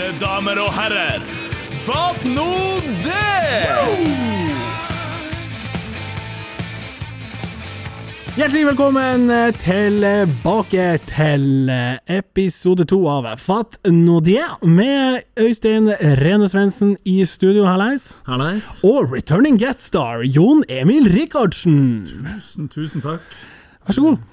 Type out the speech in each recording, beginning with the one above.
Mine damer og herrer, fatt nå det! Hjertelig velkommen eh, tilbake til eh, episode to av Fatt nå det, med Øystein Rene Svendsen i studio, hallais. Hallais. Og returning guest star Jon Emil Rikardsen. Tusen, tusen takk. Vær så god.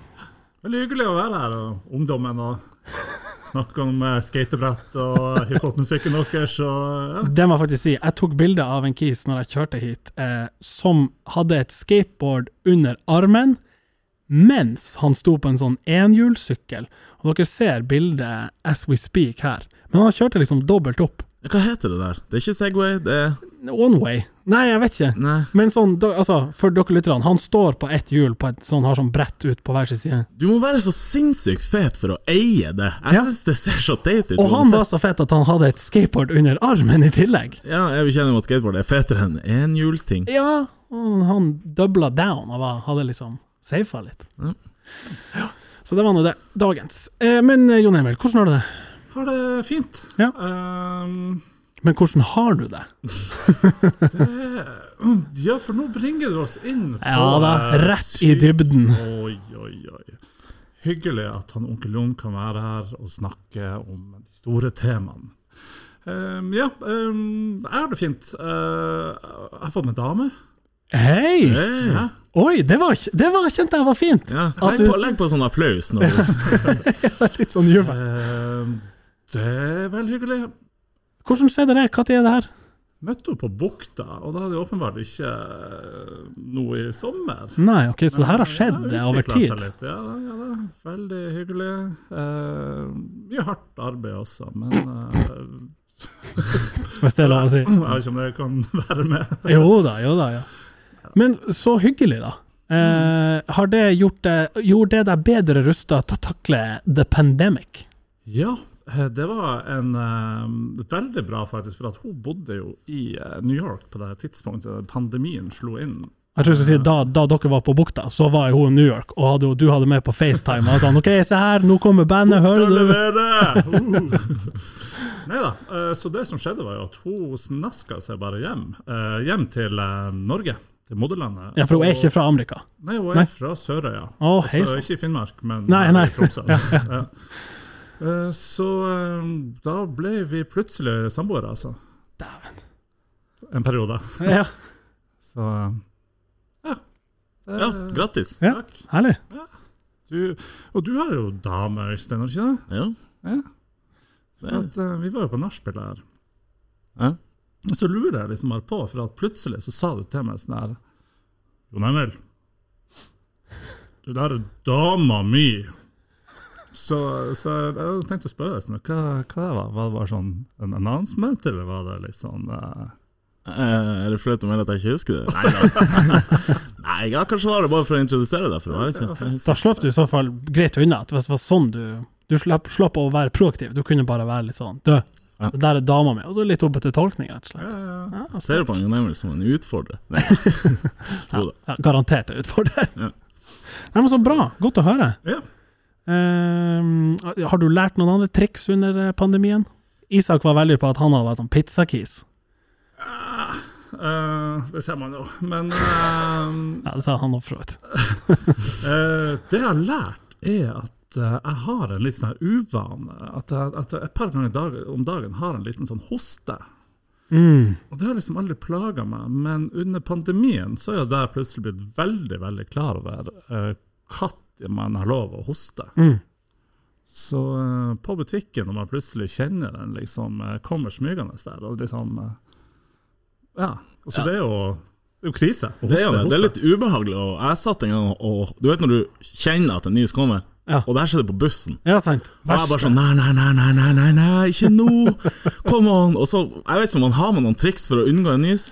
Veldig hyggelig å være her, og ungdommen, og snakke om eh, skatebrett og hiphop-musikken deres. Ja. Det må jeg faktisk si. Jeg tok bilde av en kis når jeg kjørte hit, eh, som hadde et skateboard under armen mens han sto på en sånn enhjulssykkel. Og dere ser bildet as we speak her. Men han kjørte liksom dobbelt opp. Hva heter det der? Det er ikke Segway, det er One way. Nei, jeg vet ikke. Nei. Men sånn, altså, for dere lytterne, han står på ett hjul, på et sånn, har sånn brett ut på hver sin side. Du må være så sinnssykt fet for å eie det. Jeg Ja. synes det ser så teit ut. Og han var så fet at han hadde et skateboard under armen i tillegg. Ja, jeg vil kjenne at skateboard er fetere enn enhjulsting. Ja, og han dubla down og hadde liksom safa litt. Ja. Ja. Så det var nå det. Dagens. Eh, men eh, Jon Emil, hvordan har du det? Har det fint. Ja. Um, Men hvordan har du det? ja, for nå bringer du oss inn på Ja da, eh, rett i dybden. Oi, oi, oi. Hyggelig at han onkel Jon kan være her og snakke om de store temaene. Um, ja, um, jeg har det fint. Uh, jeg har fått meg dame. Hei! Hey. Ja. Oi, det var, det var, kjente jeg var fint. Ja, legg, du- på, legg på sånn applaus. nå. Litt sånn jubel. Ehm, det er veldig hyggelig. Hvordan skjedde det? Når er det her? Møtte henne på Bukta, og da hadde jeg åpenbart ikke eh, noe i sommer. Nei, ok, så det her har skjedd ja, over tid. Litt. Ja, ja, da. Veldig hyggelig. Eh, mye hardt arbeid også, men eh, Hvis det er lov å si. jeg vet ikke om det kan være med. Jo da, jo da, ja. Men så hyggelig, da. Eh, har det gjort det, gjorde det deg bedre rusta til å takle the pandemic? Ja, det var en uh, veldig bra, faktisk, for at hun bodde jo i uh, New York på det tidspunktet pandemien slo inn. Jeg tror jeg skulle si, da, da dere var på bukta, så var hun i New York, og hadde, du hadde med på FaceTime. Og sånn, OK, se her, nå kommer bandet, hører du? Uh. Nei da. eh, Så det som skjedde, var jo at hun snaska seg bare hjem. eh, Hjem til eh, Norge. Til moderlandet. Ja, for hun er ikke fra Amerika. Nei, hun er Nei. fra Sørøya. Hei altså, ikke i Finnmark, men Nei, eh, nei. i Tromsø. ja. Eh, Så eh, da ble vi plutselig samboere, altså. Dæven. En periode. Ja, Så eh, ja. Det- ja, grattis. ja, Takk. herlig. Du, og du har jo dame, Øystein, har du ikke det? Ja. Ja. For at, uh, vi var jo på nachspiel her. ja. Og så lurer jeg liksom bare på, for at plutselig så sa du til meg sånn her Jon Emil, du der er dama mi. Så, så jeg hadde tenkt å spørre deg sånn, hva, hva det var Var det bare sånn en announcement, eller var det liksom uh... Eh, Er det flaut å melde at jeg ikke husker det? Nei da. Nei, ja, kanskje var det bare for å introdusere deg. For det, ikke. Da slapp du i så fall greit unna. Hvis det var sånn du Du slapp, slapp å være proaktiv. Du kunne bare være litt sånn død. Ja. det der er dama mi. Og så litt opp til tolkning, rett og slett. ja, ja. Ja, altså, Ser du på Jon Emil som en utfordrer? Nei, ja, ja, garantert en utfordrer. Ja. Nei, men så bra. Godt å høre. Ja. Ehm, har du lært noen andre triks under eh, pandemien? Isak var veldig på at han hadde vært sånn pizzakis. Eh, det ser man jo. Men eh, Ja, det sa han òg, for så vidt. Eh, det jeg har lært, er at eh, jeg har en litt sånn uvane. At jeg, at jeg et par ganger dag, om dagen har en liten sånn hoste. Mm. Og det har liksom aldri plaga meg. Men under pandemien så er jo det plutselig blitt veldig veldig klar over uh, man har lov å hoste. Mm. Så eh, på butikken, når man plutselig kjenner den liksom eh, kommer smygende der, og liksom eh, Ja. Altså, det er jo det er jo krise. Hoste, Det er, jo det. det er litt ubehagelig. Og jeg satt en gang og Du vet når du kjenner at en nys kommer, Ja. og det her skjedde på bussen. Ja, sant. Og jeg bare sånn Nei, nei, nei, nei, nei, nei, nei ikke nå! Come on! Og så, jeg vet ikke om man har noen triks for å unngå en nys.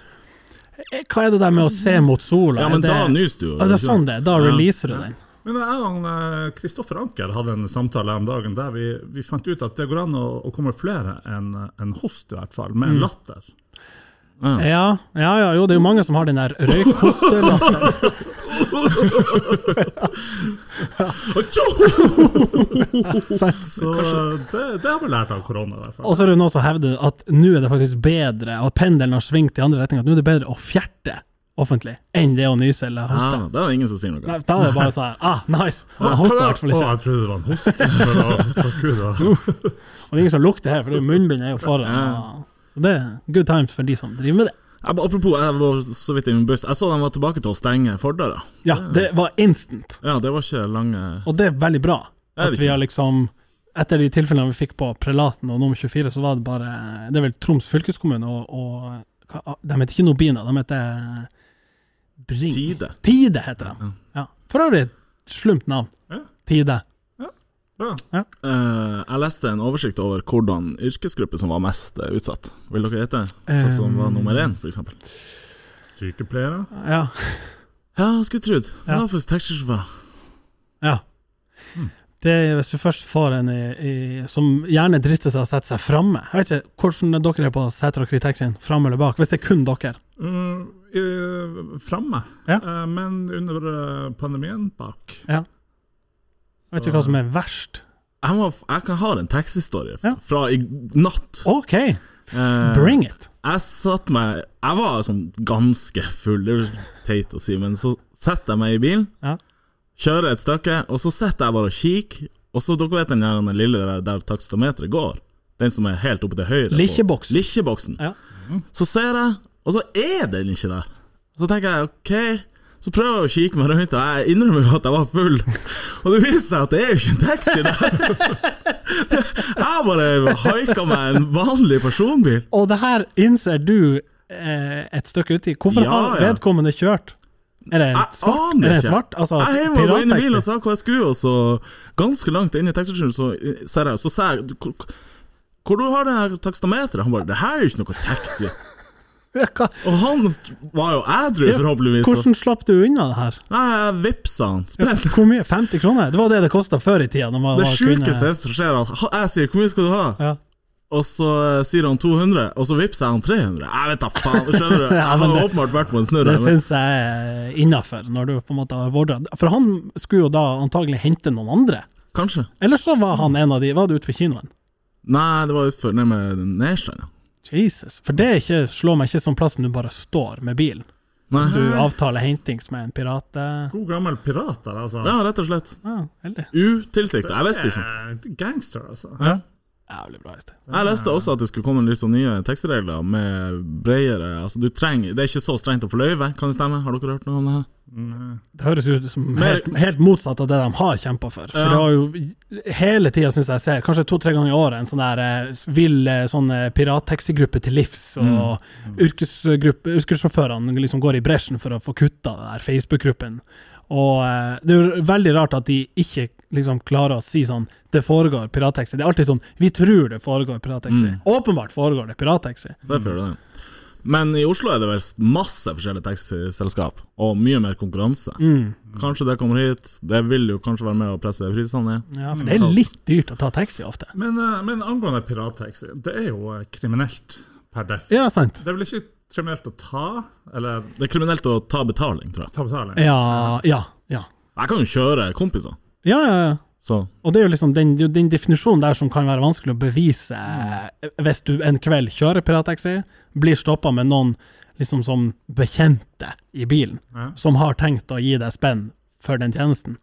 Hva er det der med å se mot sola? Ja, men det, da nyser du jo. Ja, det er sånn det. Da releaser du den. Men jeg og eh, Kristoffer Anker hadde en samtale om dagen der vi, vi fant ut at det går an å, å komme flere enn en host, i hvert fall, med en latter. Ja. Ja, ja, ja, jo, det er jo mange som har den der røykhostelatteren. Så det, det har vi lært av korona, i hvert fall. Og så er det noen som hevder at nå er det faktisk bedre, og pendelen har svingt i andre retninger, at nå er det bedre å fjerte offentlig enn det å nyse eller hoste. Ja, det er ingen som sier noe. Nei, Da er det bare sånn her, ah, nice! Han hoster i hvert fall Å, jeg trodde det var en host. Men da-. Og det er ingen som lukter her, for det munnbind er jo foran. Ja. Så det er good times for de som driver med det. Jeg, apropos, jeg var så vidt i min buss. Jeg så de var tilbake til å stenge fordøra. Ja, det var instant, Ja, det var ikke lange og det er veldig bra. At vi har liksom Etter de tilfellene vi fikk på Prelaten og nummer 24, så var det bare Det er vel Troms fylkeskommune og, og De heter ikke Nobina, de heter Bring. Tide. Tide heter den. Ja. Ja. For øvrig et slumt navn. Ja. Tide. Bra. Uh, jeg leste en oversikt over hvordan yrkesgrupper som var mest uh, utsatt. Vil dere gjette? Hva som var Um, nummer én, f.eks.? Sykepleiere. Ja. Ja, skulle trodd. Ja. For taxisjåfør. ja. Det er hvis du først får en i, i, som gjerne drister seg å sette seg framme. Jeg vet ikke hvordan dere er på seter i taxien, framme eller bak, hvis det er kun dere. Mm, i- Framme, Ja. Eh, men under eh, pandemien bak. Jeg vet ikke hva som er verst. Jeg, må, jeg kan ha en taxihistorie Ja. fra i natt. OK, Eh, bring it! Jeg satt meg Jeg var sånn ganske full, det er teit å si, men så setter jeg meg i bilen, Ja. kjører et stykke, og så sitter jeg bare og kikker, og så dere vet den, der, den lille der, der takstometeret går? Den som er helt oppe til høyre? Likkjeboksen. Ja. Så ser jeg, og så er den ikke der. Så tenker jeg ok, så prøver jeg å kikke meg rundt, og jeg innrømmer jo at jeg var full. Og det viser seg at det er jo ikke en taxi der. Jeg bare haika meg en vanlig personbil. Og det her innser du eh, et stykke uti. Hvorfor Ja, har vedkommende kjørt? Er det Jeg svart? aner Er det svart? Altså, Jeg heiv meg inn i bilen og sa hva jeg skulle, og så ganske langt inn i taxistasjonen så ser jeg, så sa jeg hvor, hvor du har det her takstameteret? Han bare 'Det her er jo ikke noe taxi'. Og han var jo ædru, forhåpentligvis. Hvordan slapp du unna det her? Nei, jeg vippsa han. Ja, hvor mye? 50 kroner? Det var det det kosta før i tida. Det sjukeste som skjer, er at jeg sier 'hvor mye skal du ha?' Ja. Og så eh, sier han 200, og så vippser jeg han 300. Jeg vet da faen, skjønner du? Jeg Ja, har det- åpenbart vært på en snurr. Det syns jeg er innafor, når du på en måte har vordra. For han skulle jo da antagelig hente noen andre. Kanskje. Eller så var han en av de Var det utenfor kinoen? Nei, det var utfor nede med Nerstrand. Jesus. For det er ikke, slår meg ikke som plassen du bare står med bilen. Nei. Hvis du avtaler hentings med en pirat. God gammel pirat der, altså. Ja, rett og slett. Ja, Utilsikta. Jeg visste ikke. Gangster, altså. Ja. Jævlig bra. Øystein. Jeg leste også at det skulle komme litt sånn nye tekstregler med bredere Altså, du trenger Det er ikke så strengt å få løyve, kan det stemme? Har dere hørt noe om det? her? Det høres ut som helt, helt motsatt av det de har kjempa for. For Ja. det har jo hele tida, syns jeg ser, kanskje to-tre ganger i året, en sånn der eh, vill eh, sånn eh, pirattaxigruppe til livs, og mm. yrkessjåførene liksom går i bresjen for å få kutta der Facebook-gruppen. Og det er jo veldig rart at de ikke liksom klarer å si sånn Det foregår pirattaxi. Det er alltid sånn Vi tror det foregår pirattaxi. Mm. Åpenbart foregår det pirattaxi. Det. Men i Oslo er det vel masse forskjellige taxiselskap, og mye mer konkurranse. Mm. Kanskje det kommer hit. Det vil jo kanskje være med å presse prisene ned. Ja, for det er litt dyrt å ta taxi ofte. Men, eh, men angående pirattaxi, det er jo eh, kriminelt per def. Ja, sant. Det er vel ikke kriminelt å ta, eller Det er kriminelt å ta betaling, tror jeg. ta betaling? Ja, ja, ja. Jeg kan jo kjøre kompiser, Ja, ja, ja. så Og det er jo liksom den, den definisjonen der som kan være vanskelig å bevise hvis du en kveld kjører pirattaxi, blir stoppa med noen liksom som bekjente i bilen, Ja. som har tenkt å gi deg spenn for den tjenesten.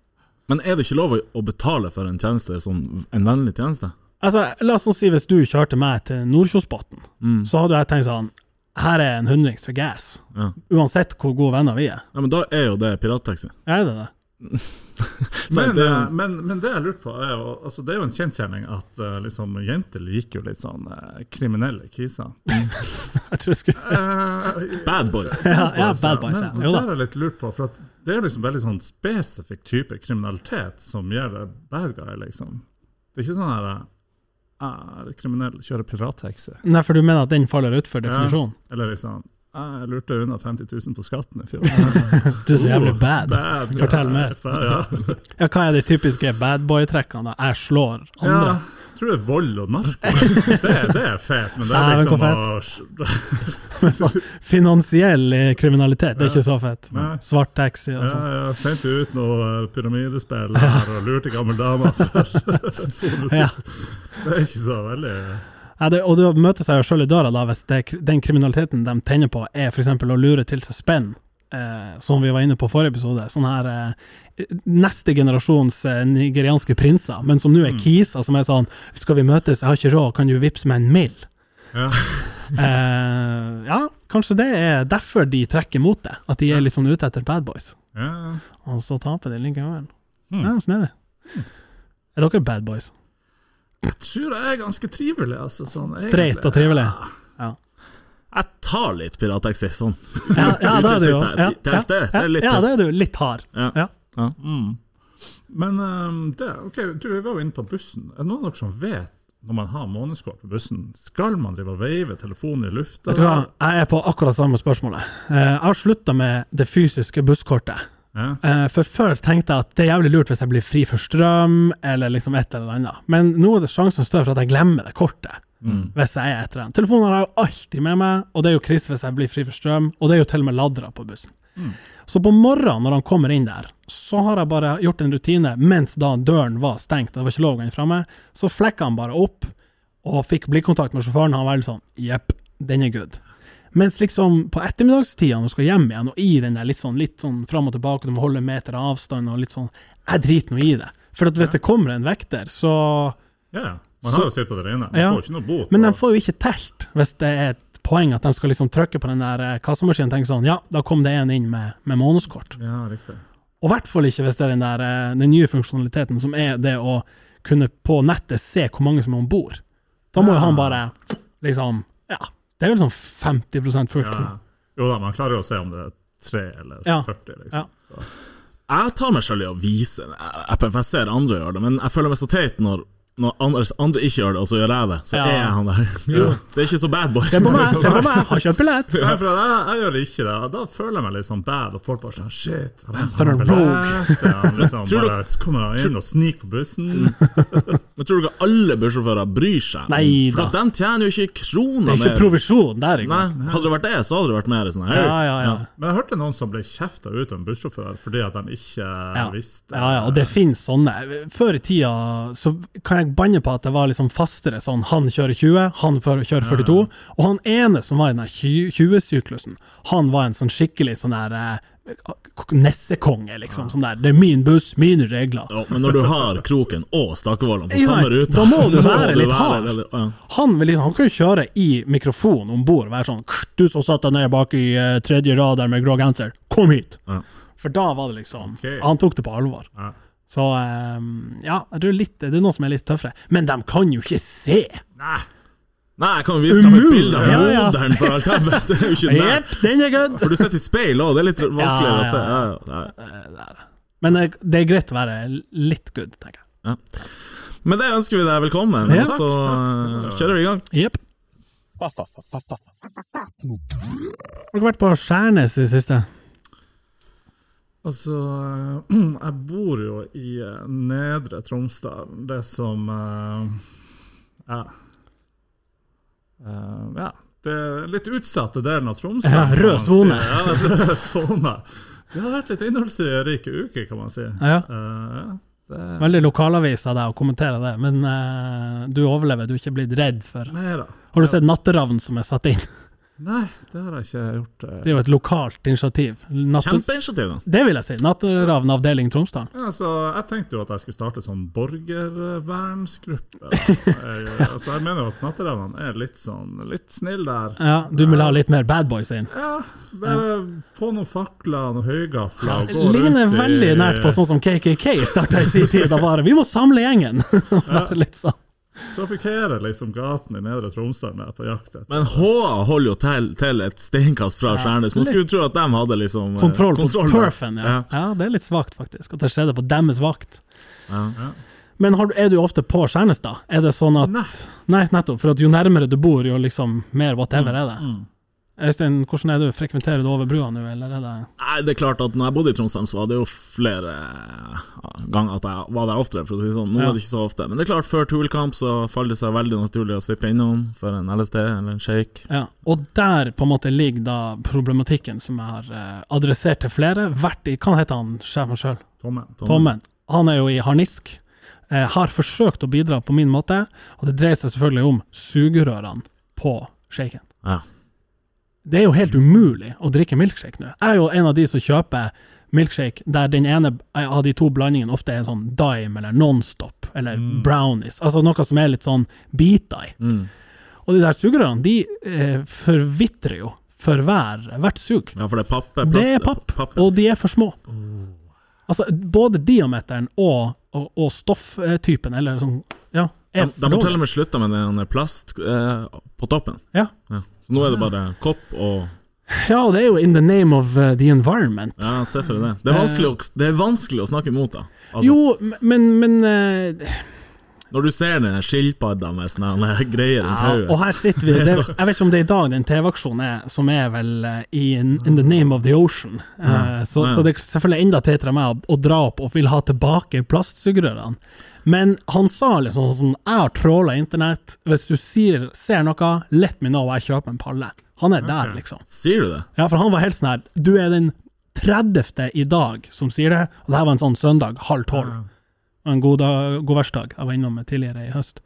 Men er det ikke lov å- betale for en tjeneste, sånn en vennlig tjeneste? Altså, La oss si hvis du kjørte meg til Nordkjosbotn, Mm. så hadde jeg tenkt sånn Her er en hundrings for gas. Ja. Uansett hvor gode venner vi er. ja, men da er jo det pirattaxi. Er det det? Men, det- eh, men, men det jeg lurte på, er jo altså Det er jo en kjensgjerning at uh, liksom, jenter liker jo litt sånn uh, kriminelle kiser. Jeg tror jeg skulle uh, Bad boys. Ja, ja, bad boys, ja. Men ja. det er jeg litt lurt på, for at det er liksom veldig sånn spesifikk type kriminalitet som gjør det bad guy, liksom. Det er ikke sånn her er kriminell, kjører pirattaxi. Nei, for du mener at den faller utfor definisjonen? Eller liksom Jeg lurte unna 50 000 på skatten i fjor. Du er så jævlig bad. Bad. Fortell mer. Ja. Ja, hva er de typiske bad boy-trekkene? Jeg slår andre. Ja, Jeg tror det er vold og narko. Det, det er fett, men det er liksom å Finansiell eh, kriminalitet, det er ikke så fett. Svart taxi og sånn. Ja, sendte ut noe eh, pyramidespill her og lurte gammel dame for 200 000. Det er ikke så veldig Ja, det, og det møter seg jo sjøl i døra da, hvis det, den kriminaliteten de tenner på, er f.eks. å lure til seg spenn, eh, som vi var inne på forrige episode. Sånn her eh, neste generasjons eh, nigerianske prinser, men som nå er kisa, som er sånn 'Skal vi møtes, jeg har ikke råd, kan du vippse meg en mill?' ja. Eh, ja, kanskje det er derfor de trekker mot det. At de er litt sånn ute etter bad boys. ja. Og så taper de likevel. Mm. Ja, snedig. Er dere bad boys? Jeg tror jeg er ganske trivelig, altså. Sånn, Streit og trivelig? Ja. Jeg tar litt pirattaxi, sånn. Ja, ja det er du jo. Ja, Ja, er ja, det er du. Litt hard. Ja. Ja. Mm. Men um, det, ok, du, vi var jo inne på bussen. Er det noen av dere som vet når man har månedskort på bussen, skal man drive og veive telefonen i lufta? Jeg, jeg er på akkurat samme spørsmålet. Eh, Jeg har slutta med det fysiske busskortet. Ja. Eh, For før tenkte jeg at det er jævlig lurt hvis jeg blir fri for strøm, eller liksom et eller annet. Men nå er det sjansen større for at jeg glemmer det kortet. Hvis jeg er et eller annet. Telefonen har jeg jo alltid med meg, og det er jo krise hvis jeg blir fri for strøm, og det er jo til og med ladra på bussen. Så på morgenen når han kommer inn der, så har jeg bare gjort en rutine mens da døren var stengt, det var ikke lov å gå inn framme, så flekka han bare opp og fikk blikkontakt med sjåføren. Han var veldig sånn Jepp, den er good. Mens liksom på ettermiddagstida når du skal hjem igjen, og i den der litt sånn, litt sånn fram og tilbake, du må holde en meter avstand og litt sånn Jeg driter nå i det. For hvis det kommer en vekter, så ja. Man har jo sett på det rene. Man Ja. får ikke noe bot. Men de får jo ikke telt hvis det er et poeng at de skal liksom trykke på den der eh, kassamaskinen og tenke sånn Ja, da kom det en inn med, med månedskort. Ja, riktig. Og i hvert fall ikke hvis det er den der eh, den nye funksjonaliteten som er det å kunne på nettet se hvor mange som er om bord. Da må jo han bare liksom Ja, det er vel sånn 50 fullt. Ja. Jo da, man klarer jo å se om det er 3 eller Ja. 40, liksom. Ja. Så. Jeg tar meg selv i å vise den appen, for jeg ser andre gjøre det, men jeg føler meg så teit når, når andre, andre ikke gjør det, og så gjør jeg det. Så Ja. er jeg han der. Det er ikke så bad boy. Se på meg, se på meg, har kjøpt billett! Jeg, jeg gjør ikke det. Da føler jeg meg litt sånn bad, og folk bare sånn Shit, han har billett? Ja, Han liksom bare kommer inn og sniker på bussen. Men tror du ikke alle bussjåfører bryr seg? Nei For da. at de tjener jo ikke kroner mer. Det er ikke mer. provisjon der Nei, engang. hadde det vært det, så hadde det vært mer sånn her. Ja, ja, ja. Men jeg hørte noen som ble kjefta ut av en bussjåfør fordi at de ikke Ja. visste Ja, ja, og det finnes sånne. Før i tida så kan jeg banne på at det var liksom fastere sånn han kjører 20, han kjører 42, og han ene som var i den 20-syklusen, han var en sånn skikkelig sånn der nessekonge, liksom. Sånn der, det er min buss, mine regler. Ja, men når du har Kroken og Stakkevollen på samme rute Da må du være litt hard. eller- ja. Han, liksom, han kan jo kjøre i mikrofon om bord og være sånn Du som satt deg ned bak i eh, tredje rad der med grå genser, kom hit! Ja. For da var det liksom okay. Han tok det på alvor. Ja. Så um, ja, det er, litt, det er noe som er litt tøffere. Men de kan jo ikke se! Nei, Nei, jeg kan jo vise deg et bilde av Ja, ja. moderen for alt helvete. Det er jo ikke nær. Jepp, den er good! For du sitter i speil òg, det er litt vanskeligere Ja, å se. ja, Ja, ja, ja. Eh. Men eh, det er greit å være litt good, tenker jeg. Med det ønsker vi deg velkommen, Ja. så kjører vi i gang. Jepp. Har dere vært på Skjærnes i det siste? altså eh, Jeg bor jo i Nedre Tromsdal, det som eh, Ja. Eh, ja. Det litt utsatte delen av Tromsø. Ja, rød si. sone. Ja, rød sone. Det har vært litt innholdsrike uker, kan man si. Ja. Eh, ja, det, Veldig lokalavis av deg å kommentere det, men uh, du overlever, du er ikke blitt redd for Neida. Har du sett Natteravn som er satt inn? Nei, det har jeg ikke gjort. eh. Det er jo et lokalt initiativ. Natte, Kjempeinitiativ, da. det vil jeg si. Natteravn avdeling Tromsdal. Ja, altså, jeg tenkte jo at jeg skulle starte sånn borgervernsgruppe. Jeg, altså, jeg mener jo at Natteravnene er litt sånn litt snill der. Ja, du vil ha litt mer bad boys inn? Ja, bare få noen fakler, noen høygafler. og gå Ligner rundt i- veldig nært på sånn som KKK starta i sin tid. Da var det 'vi må samle gjengen'. Litt sånn. Trafikkerer liksom gaten i Nedre Tromsdal med på jakt etter Men HA holder jo til, til et steinkast fra Stjernes. Man skulle tro at de hadde liksom Kontroll, Kontroll på turfen, ja. Ja. ja. Det er litt svakt, faktisk. At det skjedde på deres vakt. Ja. Men har, du- er du ofte på Skjærnes, da? Er det sånn at Nei. Nei, nettopp. For at jo nærmere du bor, jo liksom mer whatever er det. Mm. Øystein, hvordan er du? Frekventerer du over brua nå, eller er det Nei, det er klart at når jeg bodde i Trondheim, så var det jo flere ganger at jeg var der oftere, for å si det sånn. Nå Ja. er det ikke så ofte. Men det er klart, før Tool-kamp så faller det seg veldig naturlig å svippe innom for en LSD eller en shake. Ja, og der på en måte ligger da problematikken som jeg har eh, adressert til flere. Vært i, Hva heter han sjefen sjøl? Tommen. Tommen. Han er jo i harnisk. Jeg har forsøkt å bidra på min måte, og det dreier seg selvfølgelig om sugerørene på shaken. Ja. Det er jo helt umulig å drikke milkshake nå. Jeg er jo en av de som kjøper milkshake der den ene av de to blandingene ofte er sånn dime eller nonstop eller brownies. Altså noe som er litt sånn biter i. Mm. Og de der sugerørene, de eh, forvitrer jo for hver, hvert sug. ja, for det er papp. Det er papp, og de er for små. Altså, både diameteren og, og, og stofftypen, eller sånn, De, de har til og med slutta med den plast eh, på toppen. Ja. Så nå er det bare kopp og ja, og det er jo in the name of uh, the environment. Ja, se for deg det. Det er vanskelig å, det er vanskelig å snakke imot, da. Altså, Jo, men, men eh, Når du ser den skilpadda med sånne greier rundt ja, Og her sitter vi. Det, jeg vet ikke om det er i dag den TV-aksjonen er, som er vel eh, i in, in the name of the ocean. Eh, så, Ja. så det er selvfølgelig enda tetere av meg å, å dra opp og vil ha tilbake plastsugerørene. Men han sa liksom sånn Jeg har tråla internett. Hvis du sier, ser noe, let me know, jeg kjøper en palle. Han er der, liksom. Sier du det? Ja, for han var helt sånn her Du er den 30. i dag som sier det, og det her var en sånn søndag, halv tolv. En god, dag, god jeg var innom tidligere i høst.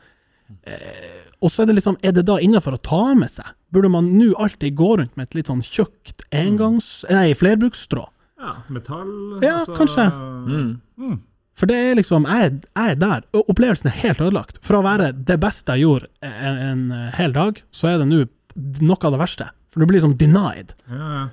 Eh, og så er det liksom, er det da innafor å ta med seg? Burde man nå alltid gå rundt med et litt sånn tjukt engangs... Nei, flerbruksstrå? Ja, metall Ja, kanskje. Mm. For det er liksom, jeg, jeg er der. og Opplevelsen er helt ødelagt. Fra å være det beste jeg gjorde en, en hel dag, så er det nå noe av det verste. For du blir liksom denied. Ja, ja.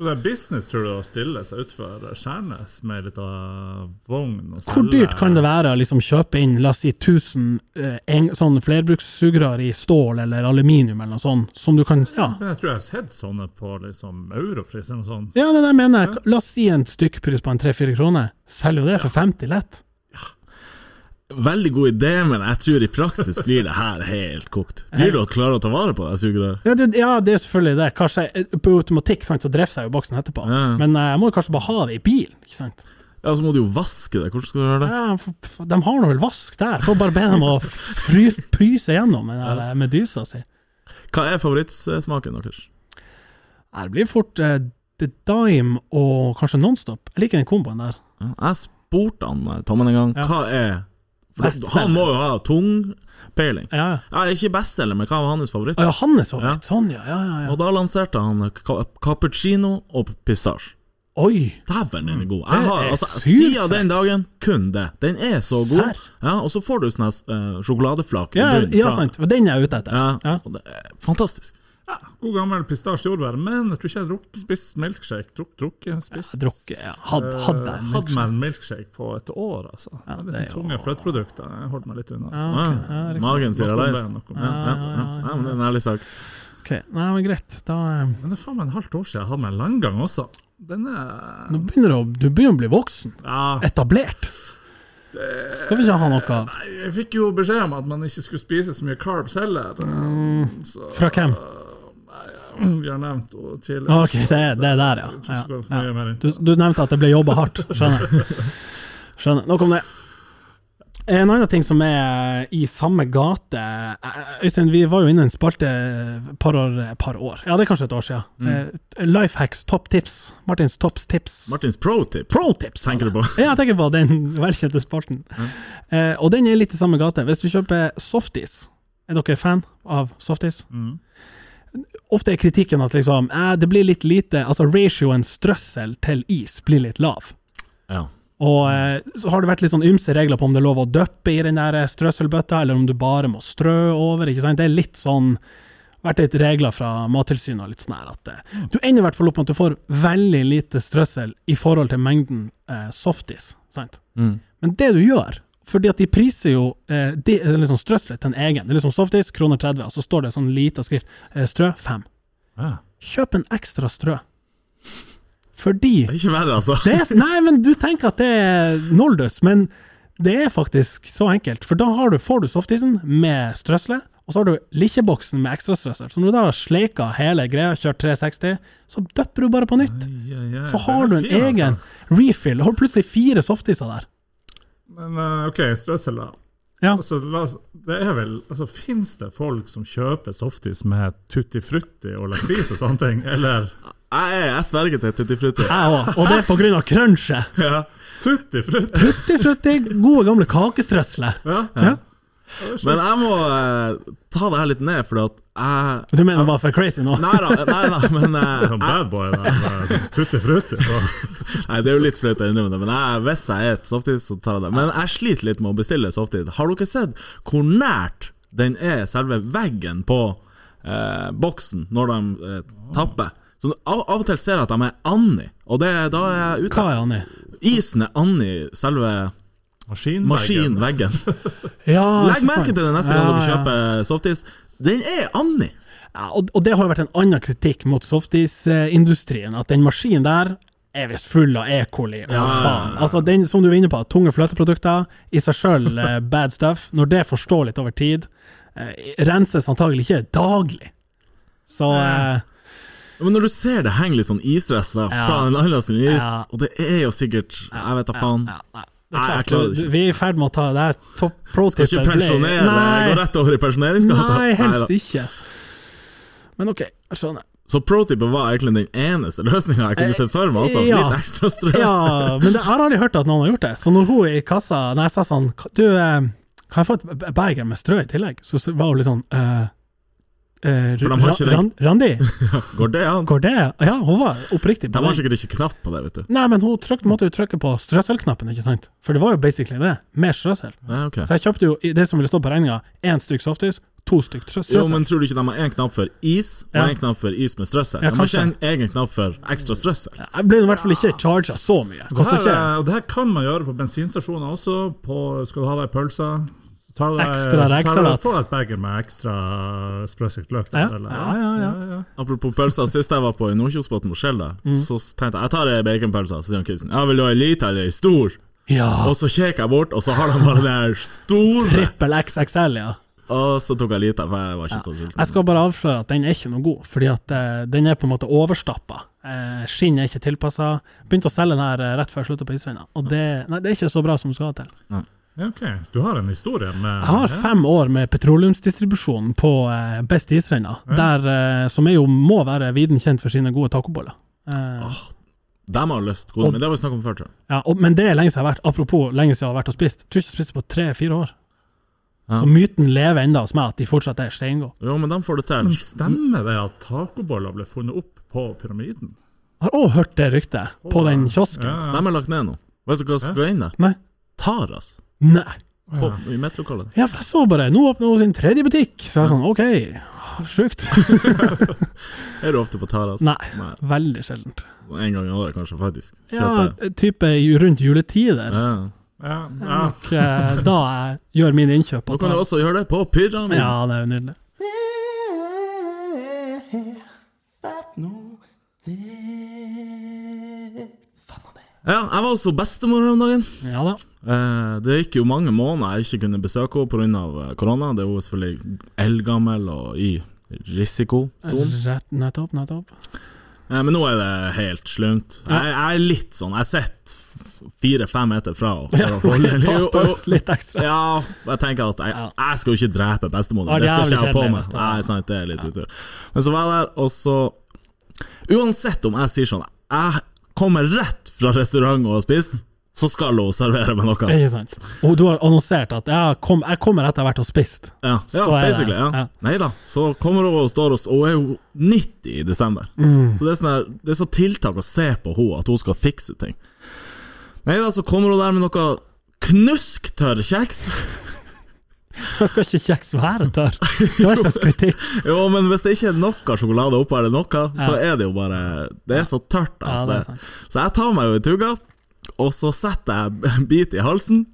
Så det er business, tror du, å stille seg utfor Skjærnes med litt av vogn og Hvor dyrt kan det være å liksom kjøpe inn la oss si 1000 eh, sånn flerbrukssugerør i stål eller aluminium eller noe sånt, som du kan Ja, jeg tror jeg har sett sånne på liksom europris eller noe sånt. ja det der mener jeg. La oss si en stykkpris på en 3-4 kroner. Selger jo det for 50 lett. Veldig god idé, men jeg tror i praksis blir det her helt kokt. Blir du å klare å ta vare på det? Ja det, ja, det er selvfølgelig det. Kanskje eh, På automatikk sant, så dreffer seg jo boksen etterpå. Ja. Men eh, jeg må kanskje bare ha det i bilen. ikke sant? Ja, så må du jo vaske det. Hvordan skal du gjøre det? Ja, de har nå vel vask der. Får bare be dem å fry, pryse gjennom den der eh, medusa si. Hva er favorittsmaken deres? Det blir fort uh, The Dime og kanskje Nonstop. Jeg liker den komboen der. Ja, Jeg spurte han Tommen en gang. Ja. Hva er. Han må jo ha tung peiling. Ja, ja. Ja, ikke bestselger, men hva var hans favoritt? Ah, ja, hans favoritt. Sånn, ja. ja, ja, ja. Og da lanserte han ca- cappuccino og pistasje. Oi! Dæven, den er god. Jeg har, altså, siden den dagen, kun det. Den er så god. Ja, og så får du sånne uh, sjokoladeflak Ja, ja, sant. Den er jeg ute etter. Ja, Ja. fantastisk. Ja, god gammel pistasjejordbær, men jeg tror ikke jeg drukket spist milkshake. Druk, drukket, spist. Ja, drukket, ja. Hadde, hadde en Eh, Hadde milkshake. meg en milkshake på et år, altså. Ja, det er det liksom tunge jo- fløteprodukter. Jeg holdt meg litt unna. Altså. Ja, riktig. magen sier aleis. det, Ja, ja, men det er en ærlig sak. Ok, Nei, men greit. Da eh, Men det er faen meg en halvt år siden jeg hadde meg en landgang også. Den Nå er begynner du du begynner å bli voksen. Ja. Etablert. Skal vi ikke ha noe av Nei, Jeg fikk jo beskjed om at man ikke skulle spise så mye carbs heller. Så, Fra hvem? Vi har nevnt tidligere. Ok, det, det er der, ja. Ja, ja. Du, du nevnte at det ble jobba hardt. Skjønner. Skjønner. Nok om det. En annen ting som er i samme gate eh, Øystein, vi var jo inne i en spalte et par år, par år Ja, det er kanskje et år siden. Mm. Lifehacks topp tips. Martins topps tips. Martins pro tips. Pro tips! Tenker du på? Ja, jeg tenker på den velkjente spalten. Eh, og den er litt i samme gate. Hvis du kjøper softis, er dere fan av softis? Mm. Ofte er kritikken at liksom, eh, det blir litt lite Altså ratioen strøssel til is blir litt lav. Ja. Og eh, så har det vært litt sånn ymse regler på om det er lov å døppe i den der strøsselbøtta, eller om du bare må strø over. ikke sant? Det er litt sånn vært litt regler fra Mattilsynet og litt sånn her at eh, Du ender i hvert fall opp med at du får veldig lite strøssel i forhold til mengden eh, softis. sant? Mm. Men det du gjør, fordi at de priser jo eh, de, liksom strøsselet til en egen. Det er liksom softis, kroner 30, og så står det sånn lita skrift. Eh, strø 5. Ja. Kjøp en ekstra strø. Fordi Det er ikke verre, altså. det er, Nei, men du tenker at det er noldus, men det er faktisk så enkelt. For da har du, får du softisen med strøsselet, Og så har du likkjeboksen med ekstrastrøssel. Så når du da har sleika hele greia, kjørt 360, så døpper du bare på nytt. Så har du en altså. egen refill. Har plutselig fire softiser der. Men eh, OK, strøssel, da. Ja. Altså, la oss, det er vel, altså, Fins det folk som kjøper softis med tutti frutti og lakris og sånne ting, eller Jeg, jeg, jeg sverger til Tutti Frutti. Jeg òg. Og det er på grunn av crunchet. Ja. tutti frutti? Tutti frutti, gode gamle kakestrøsler. Ja. Ja. Men jeg må eh, ta det her litt ned, for at jeg Du mener bare for crazy nå? Nei da, nei da, men eh, Sånn bad boy, da. med Tutti frutti. Nei, det er jo litt flaut å innrømme det, men jeg, hvis jeg er et softis, så tar jeg det. Men jeg sliter litt med å bestille softis. Har dere sett hvor nært den er selve veggen på eh, boksen når de eh, tapper? Så av, av og til ser jeg at de er anni og det, da er jeg ute. Hva er han i? Isen er anni selve Maskinveggen. maskinveggen. Ja, Legg merke til det neste gang du kjøper softis. Den er andi! Ja, og, og det har jo vært en annen kritikk mot softisindustrien, at den maskinen der er visst full av E. coli. Ja, faen. Altså, den som du var inne på, tunge fløteprodukter, i seg sjøl eh, bad stuff. Når det forstår litt over tid, eh, renses antagelig ikke daglig. Så eh, Men når du ser det henger litt sånn isdress da, Ja. fra en annen sin is, Ja. og det er jo sikkert Jeg vet da faen. ja, nei, er jeg klarer det ikke. Vi er i ferd med å ta det her topp pro Skal ikke pensjonere, gå rett over i pensjoneringsgata. Nei, helst Neida. ikke. Men OK, jeg skjønner. Så pro-tippet var egentlig den eneste løsninga jeg kunne sett for meg. Altså. Eh, ja. Litt ekstra strøm. Ja, men det, jeg har aldri hørt at noen har gjort det. Så når hun i kassa Når jeg sa sånn Du, eh, kan jeg få et beger med strø i tillegg? Så var hun litt sånn eh, eh, For de har ikke Ran- Randi, Går det an? går det? Ja, hun var oppriktig De på har sikkert ikke knapp på det, vet du. Nei, men hun trykte, måtte jo trykke på strøsselknappen, ikke sant? For det var jo basically det, med strøssel. Ja, okay. Så jeg kjøpte jo det som ville stå på regninga, én stykk softis, to stykk strøssel. Jo, men tror du ikke de har én knapp for is, og Ja. knapp for is med strøssel? Ja, de har ikke en egen knapp for ekstra strøssel? Jeg ble i hvert fall ikke charga så mye. Det her, ikke er- og det her kan man gjøre på bensinstasjoner også. På, skal du ha deg pølser, du Ekstra du- rekesalat. Få et beger med ekstra sprøstekt løk. Ja, der, eller- ja, ja, ja. Apropos pølser, sist jeg var på Nordkjosbotn på Skjell, Mm. så tenkte jeg jeg tar ei baconpølse. Så sier han Kristen ja, vil du ha ei lita eller ei stor? Ja. Og så kikker jeg bort, og så har de bare den der store. Trippel XXL, ja. Og så tok jeg lita, for jeg var ikke så sulten. Jeg skal bare avsløre at den er ikke noe god, fordi at uh, den er på en måte overstappa. Uh, skinn er ikke tilpassa. Begynte å selge den her eh, rett før jeg slutta på isrenna, og det, nei, det er ikke så bra som det skal ha til. Ja, ok. Du har en historie med Jeg har fem år med petroleumsdistribusjon på eh, Best isrenna, der, eh, som er jo må være viden kjent for sine gode tacoboller. Oh, dem har lyst, gode, Og- men det har vi snakket om før, tror jeg. ja, og, men det er lenge siden jeg har vært Apropos lenge siden jeg har vært og spist. Tror ikke jeg har spist på tre-fire år. Ja. Så myten lever enda hos meg, at de fortsatt er steingode. Jo, men de får det til. Men stemmer det at tacoboller ble funnet opp på pyramiden? Jeg Har òg hørt det ryktet på den kiosken. Ja, De er lagt ned nå. Vet du hva som skal inn der? Taras. Nei. På, I mitt lokale. Ja, for jeg så bare Nå åpner hun sin tredje butikk. Så jeg er sånn, OK, sjukt. Er du ofte på Taras? Nei, veldig sjeldent. En gang i året, kanskje, faktisk. Kjøper. Ja, type rundt juletider. Ja. ja, ja. Nok, eh, da jeg gjør mine innkjøp. Nå kan du også gjøre det på Pyramiden. Ja, det er jo nydelig. Ja, jeg var også bestemor her om dagen. Ja da. Eh, det gikk jo mange måneder jeg ikke kunne besøke henne pga. korona. Det er jo selvfølgelig eldgammel og i risikosonen. Nettopp, nettopp. Eh, men nå er det helt slunt. Jeg, jeg er litt sånn Jeg sitter fire-fem meter fra henne. Ja, for å holde- litt ekstra. Ja, jeg tenker at jeg, jeg skal jo ikke drepe bestemor. Det skal ikke jeg ha på meg. Nei, sant, det er litt utur. Men så var jeg der, og så Uansett om jeg sier sånn Jeg kommer rett fra restaurant og har spist, så skal hun servere med noe. Ikke sant. Og du har annonsert at ja, kom, jeg kommer etter hvert og spist. Ja, ja Så basically. Ja. ja. Nei da. Så kommer hun og står og Hun er jo 90 i desember. Mm. Så det er, sånn det er så tiltak å se på henne, at hun skal fikse ting. Nei da, så kommer hun der med noe knusktørr kjeks. Jeg skal ikke kjeks være tørr. Det var ikke kritikk. Jo, men hvis det ikke er noe sjokolade oppå, det noe, så er det jo bare Det er så tørt. Ja, det er så jeg tar meg jo i tugga, og så setter jeg en bit i halsen.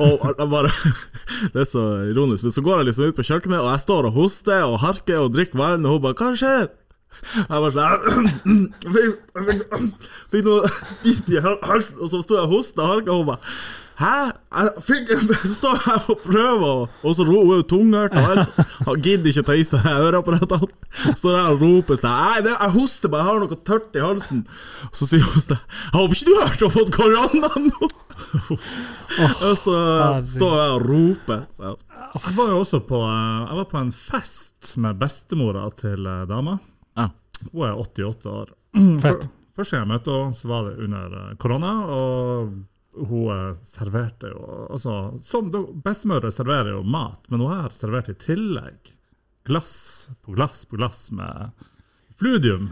Og bare Det er så ironisk, men så går jeg liksom ut på kjøkkenet, og jeg står og hoster og harker og drikker vann, og hun bare 'Hva skjer?' Jeg var sånn jeg fikk- jeg noe bit i halsen, og så sto jeg og hosta og harka. Og hun bare Hæ? Jeg fikk, så står jeg og prøver, og, så roer hun tunghørt Og alt. Han gidder ikke ta i seg øreapparatene. Står der og roper sånn Nei, det, jeg hoster bare, jeg har noe tørt i halsen. Og så sier hun sånn Jeg håper ikke du har hørt har fått korona nå! og så står jeg og roper. Ja. Jeg var jo også på, eh, jeg var på en fest med bestemora til eh, dama. Ja. Hun er 88 år. Fett. Første gang jeg møtte henne, så var det under eh, korona, og hun eh, serverte jo altså, Som bestemødre serverer jo mat, men hun her serverte i tillegg glass på glass på glass med fludium.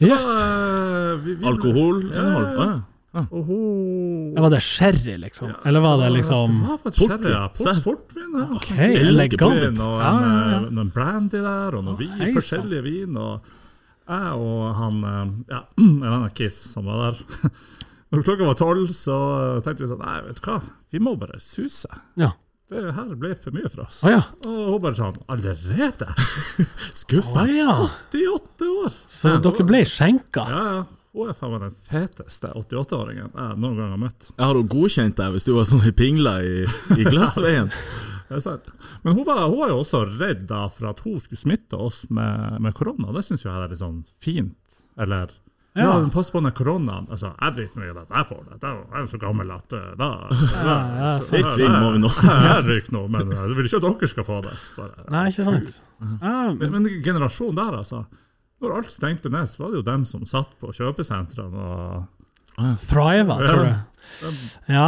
Yes. Var, vi- vi- Alkohol? Ja, Ja. Hun Var det sherry, liksom? Eller var det liksom Det var faktisk Portvin. sherry, ja. Port, portvin. Ja. Okay, elegant. Vin og en, ja, ja. eh, noen brandy der, og noen vin, forskjellige vin. Og jeg og han eh, Ja, en annen kiss som var der. Når klokka var tolv, så tenkte vi sånn Nei, vet du hva, vi må bare suse. Ja. Det her ble for mye for oss. Ah, ja. Og hun bare sånn Allerede? Skuffa. Ah, ja. 88 år! Så dere ble skjenka? Ja, ja. Hun er faen meg den feteste 88-åringen jeg noen gang har møtt. Jeg har jo godkjent deg hvis du var sånn i pingla i, i glassveien. Det er sant. Men hun var, hun var jo også redd da for at hun skulle smitte oss med, med korona. Det syns jeg er litt sånn fint. Eller ja, Ja. pass på den koronaen. Altså, jeg driter nå i at jeg får det. Jeg er jo så gammel at da, da, Ja, ja, så- Ikke må vi nå. Jeg ryker nå, men jeg vil ikke at dere skal få det. Bare. Nei, ikke sant? Ja, Men, men generasjonen der, altså. Når alt stengte ned, så var det jo dem som satt på kjøpesentrene og Thriva, tror du. Ja,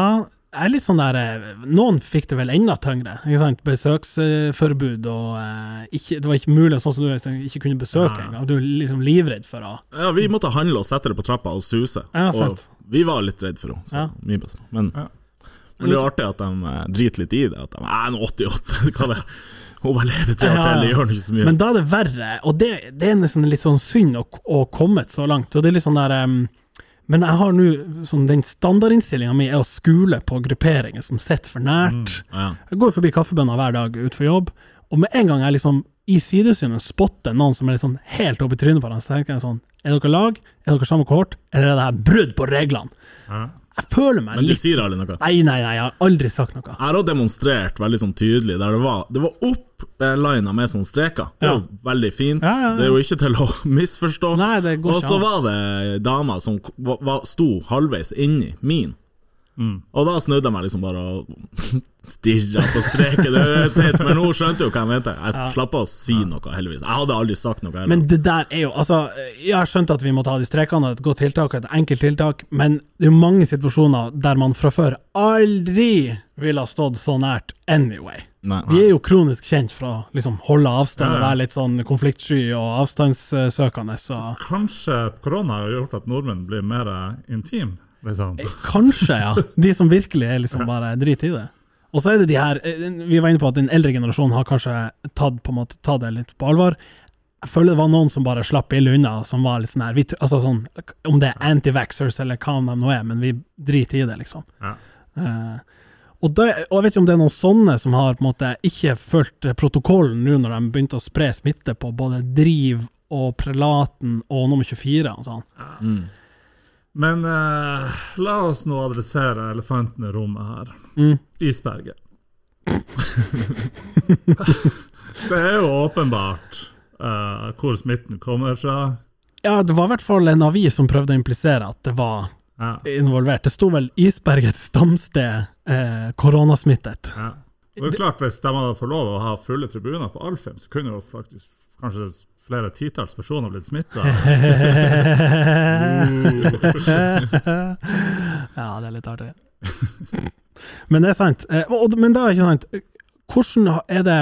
jeg er litt sånn der eh, Noen fikk det vel enda tyngre. Besøksforbud og eh, ikke, Det var ikke mulig, sånn som du ikke kunne besøke Nei. engang. Du er liksom livredd for å Ja, vi måtte handle og sette det på trappa og suse. Ja, og vi var litt redd for henne. Ja. Men, Ja. men det er jo artig at de eh, driter litt i det. At de er nå 88, hva det Hun lever tre år til, det gjør ikke så mye. Men da er det verre, og det, det er nesten litt sånn synd å, å kommet så langt. Og det er litt sånn der um, Men jeg har nå sånn, Den standardinnstillinga mi er å skule på grupperinger som sitter for nært. ja. Jeg går forbi kaffebønner hver dag utenfor jobb, og med en gang jeg liksom i sidesynet spotter noen som er sånn helt oppe i trynet på hverandre, så tenker jeg sånn Er dere lag? Er dere samme kohort? Eller er det her brudd på reglene? ja. Jeg føler meg Men du litt sier aldri noe. Nei, nei, nei, jeg har aldri sagt noe. Jeg har også demonstrert veldig sånn tydelig, der det var Det var opp lina med sånne streker. Det er jo veldig fint. Ja, ja, ja. Det er jo ikke til å misforstå. Nei, det går ikke og så var det dama som var, var, sto halvveis inni min. Mm. Og da snudde jeg meg liksom bare og stirra på streken. Men hun skjønte jo hva jeg mente. Jeg slapp av å si noe, heldigvis. Jeg hadde aldri sagt noe. heller. Men det der er jo Altså, jeg har skjønt at vi må ta de strekene, et godt tiltak, et enkelt tiltak, men det er jo mange situasjoner der man fra før aldri ville ha stått så nært anyway. Nei. Vi er jo kronisk kjent for å liksom holde avstand Ja, og være litt sånn konfliktsky og avstandssøkende, så Kanskje korona har gjort at nordmenn blir mer intim? Liksom. kanskje, ja. De som virkelig er liksom bare drit i det. Og så er det de her eh, Vi var inne på at den eldre generasjonen har kanskje tatt, på en måte, tatt det litt på alvor. Jeg føler det var noen som bare slapp ille unna, som var litt sånn her vi, altså sånn, Om det er anti-vaxxers eller hva de nå er, men vi driter i det, liksom. Ja. Uh, og, det, og jeg vet ikke om det er noen sånne som har på en måte ikke fulgt eh, protokollen nå når de begynte å spre smitte på både Driv og Prelaten og nummer 24 og sånn. Mm. Men eh, la oss nå adressere elefanten i rommet her. Mm. Isberget. det er jo åpenbart eh, hvor smitten kommer fra. Ja, det var i hvert fall en avis som prøvde å implisere at det var Ja, involvert. Det sto vel 'Isbergets stamsted eh, koronasmittet'. ja. Og det er klart, Hvis de hadde fått lov å ha fulle tribuner på Alfheim, så kunne jo faktisk kanskje flere titalls personer blitt smitta. ja, det er litt artig. men det er sant. Eh, men da er ikke sant Hvordan er det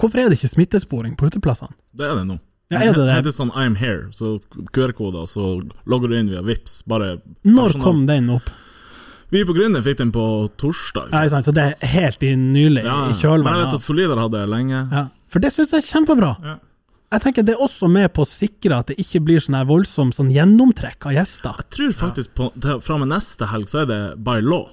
Hvorfor er det ikke smittesporing på uteplassene? Det er det nå. Ja, er det det? Det er sånn I'm here, så QR-koder, så logger du inn via Vips Bare Når personal- kom den opp? Vi på Gründer fikk den på torsdag. Ja, sant? Så det er helt i nylig, Ja, i kjølvannet. at Solidar hadde det lenge. Ja. For det syns jeg er kjempebra. Ja. Jeg tenker Det er også med på å sikre at det ikke blir sånn her voldsom sånn gjennomtrekk av gjester. Jeg tror faktisk på, til, fra og med neste helg så er det by law.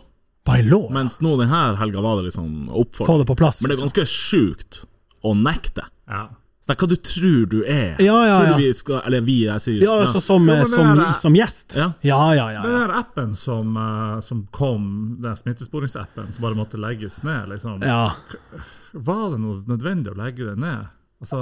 By law. Mens nå denne helga var det liksom Få det på plass. Men det er liksom. ganske sjukt å nekte. Ja. Er hva du tror du er. Ja, ja, Tror ja. du vi skal Eller vi, jeg sier Ja, altså som, ja. som, er- som gjest. Ja. Ja, ja, ja. Den der appen som, eh, som kom, den smittesporingsappen som bare måtte legges ned, liksom. ja. Var det noe nødvendig å legge det ned? Altså,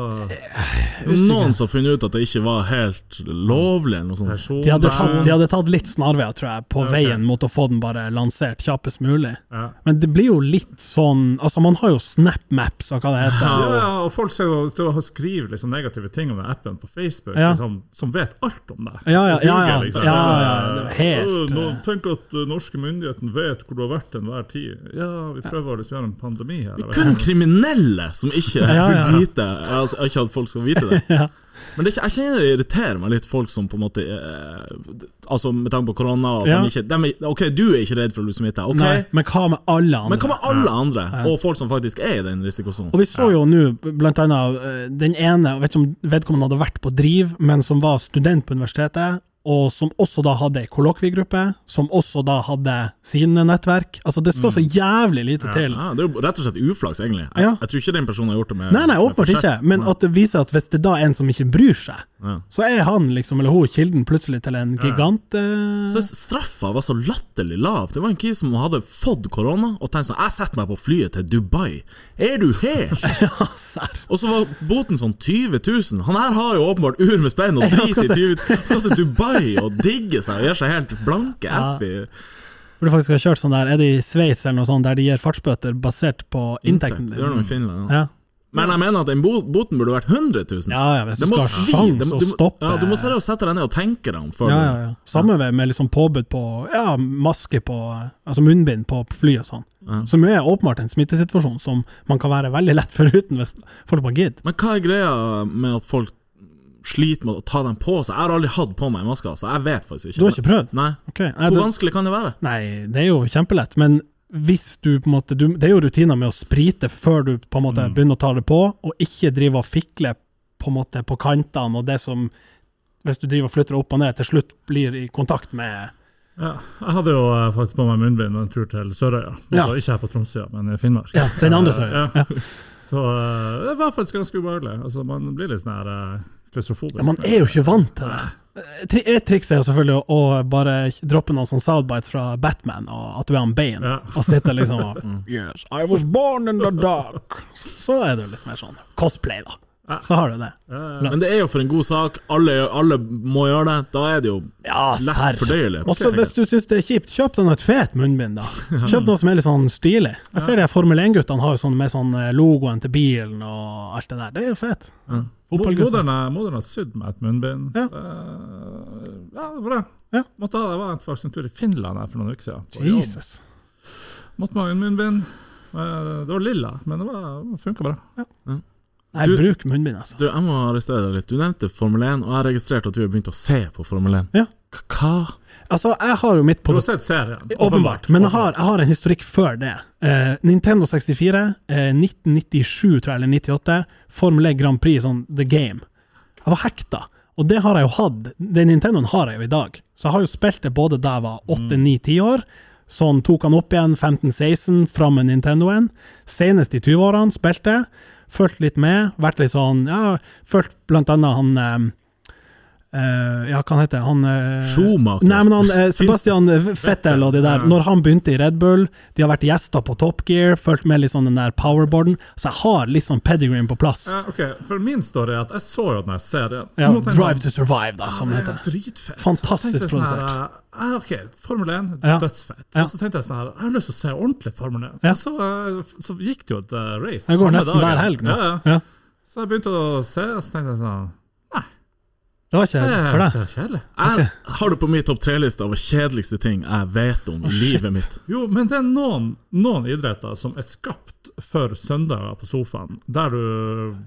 Noen som har funnet ut at det ikke var helt lovlig, eller noe sånt. person De hadde, tatt, de hadde tatt litt snarveier, tror jeg, på Ja, okay. veien mot å få den bare lansert kjappest mulig. Ja. Men det blir jo litt sånn Altså, man har jo SnapMaps og hva det heter. Ja, ja, og folk ser jo til å skrive liksom negative ting om den appen på Facebook, Ja. liksom, som vet alt om deg. Ja, ja, ja, ja, liksom. ja, ja, helt, nå, eh, Tenk at uh, norske myndigheter vet hvor du har vært enhver tid. Ja, vi prøver å liksom gjøre en pandemi her. Kun kriminelle som ikke Ja, ja, ja. vil vite Altså ikke hatt folk skal vite det. Ja. Men det jeg kjenner det irriterer meg litt, folk som på en måte eh, Altså med tanke på korona at Ja. de ikke, de Ok, du er ikke redd for å bli smitta, ok? Nei, men hva med alle andre? Men hva med alle andre, og folk som faktisk er i den risikosonen? Og vi så jo nå blant annet eh, den ene, vet ikke om vedkommende hadde vært på Driv, men som var student på universitetet, og som også da hadde ei kollokviegruppe, som også da hadde sine nettverk. Altså, det skal så jævlig lite til. Ja, det er jo rett og slett uflaks, egentlig. Jeg, Ja. jeg tror ikke den personen har gjort det med Nei, nei, åpenbart ikke, men at det viser at hvis det da er en som ikke bryr seg, Ja. så er han liksom, eller hun, kilden plutselig til en gigant uh... Så straffa var så latterlig lav. Det var en kis som hadde fått korona og tenkte sånn Jeg setter meg på flyet til Dubai. Er du helt? Ja, serr. Og så var boten sånn 20 000. Han her har jo åpenbart ur med spenn og drit i 20 000. Skal til Dubai og digge seg og gjøre seg helt blanke Ja. F i Burde faktisk ha kjørt sånn der, er det i Sveits eller noe sånt, der de gir fartsbøter basert på inntekten inntekt. Det gjør de i din? Finland. Ja. Ja. Men jeg mener at den boten burde vært 100 000. ja, ja, hvis du skal ha sjanse sjans å stoppe Ja, du må seriøst sette deg ned og tenke deg om Ja, ja, ja. Samme med, med liksom påbud på ja, maske på Altså munnbind på fly og sånn. Ja. Som jo er åpenbart en smittesituasjon som man kan være veldig lett foruten hvis folk bare gidder. Men hva er greia med at folk sliter med å ta dem på seg? Jeg har aldri hatt på meg maske, så jeg vet faktisk ikke. Du har ikke prøvd? Nei. Okay. Nei, Hvor det, vanskelig kan det være? nei, det er jo kjempelett, men hvis du på en måte du, Det er jo rutiner med å sprite før du på en måte Mm. begynner å ta det på, og ikke drive og fikle på en måte på kantene, og det som Hvis du driver og flytter opp og ned, til slutt blir i kontakt med Ja, jeg hadde jo eh, faktisk på meg munnbind en tur til Sørøya. Ja. Ikke her på Tromsøya, men i Finnmark. Ja, den andre Sørøya. ja. Ja. Så eh, det var faktisk ganske ubehagelig. Altså, man blir litt sånn her uh, klaustrofobisk. Ja, man er jo ikke vant til det. Tri- Et triks er jo selvfølgelig å, bare droppe noen sånne soundbites fra Batman, og at du er han Bane, Ja. og sitte liksom og Yes, I was born in the dark. Så, så er det jo litt mer sånn cosplay, da. Så har du det. Ja, Men det er jo for en god sak. Alle, alle må gjøre det. Da er det jo Ja, lett fordøyelig. Også hvis du syns det er kjipt, kjøp deg noe et fet munnbind, da. Kjøp noe som er litt sånn stilig. Jeg ser de Formel 1-guttene har jo sånn med sånn eh, logoen til bilen og alt det der. Det er jo fett. Ja. Moderne har sydd meg et munnbind. Ja. Uh, ja, det var det. Ja. Måtte ha det. Jeg var faktisk en tur i Finland her for noen uker siden. Jesus. Måtte man ha en munnbind. Eh, Det var lilla, men det, funka bra. Nei, Du- bruk munnbind, altså. Du, jeg må arrestere deg litt. Du nevnte Formel 1, og jeg registrerte at du har begynt å se på Formel 1. Ja. Hva? Altså, jeg har jo mitt Du på har sett serien? Åpenbart. Men jeg har, jeg har en historikk før det. Eh, Nintendo 64, eh, 1997 tror jeg, eller 98, Formel 1 Grand Prix, sånn The Game. Jeg var hekta. Og det har jeg jo hatt. Den Nintendoen har jeg jo i dag. Så jeg har jo spilt det både da jeg var 8-9-10 år. Sånn tok han opp igjen 15-16, fram med Nintendoen. Senest i 20-årene spilte. Fulgt litt med. Vært litt sånn Ja, fulgt blant annet han eh, eh, Ja, hva han heter han? Uh, Schumacher. Nei, men han, uh, Sebastian Fettel og de der, når han begynte i Red Bull, de har vært gjester på Top Gear, fulgt med litt sånn den der powerboarden, så jeg har litt sånn pedigreen på plass. Uh, ok, For min story er at jeg så jo den serien. Ja, Drive sånn, to Survive, da, som det er heter. Dritfett. Fantastisk Så sånn produsert. eh, ok, Formel 1, Ja. dødsfett. Ja. Og så tenkte jeg sånn her, jeg har lyst til å se ordentlig Formel 1. Ja. Så, så gikk det jo et race Jeg går nesten hver helg nå. Ja, ja. Ja. Så jeg begynte å se, og så tenkte jeg sånn Det var ikke for deg. kjedelig. Jeg har det på min topp tre-liste av kjedeligste ting jeg vet om i oh, livet mitt. Jo, men det er noen, noen idretter som er skapt for søndager på sofaen, der du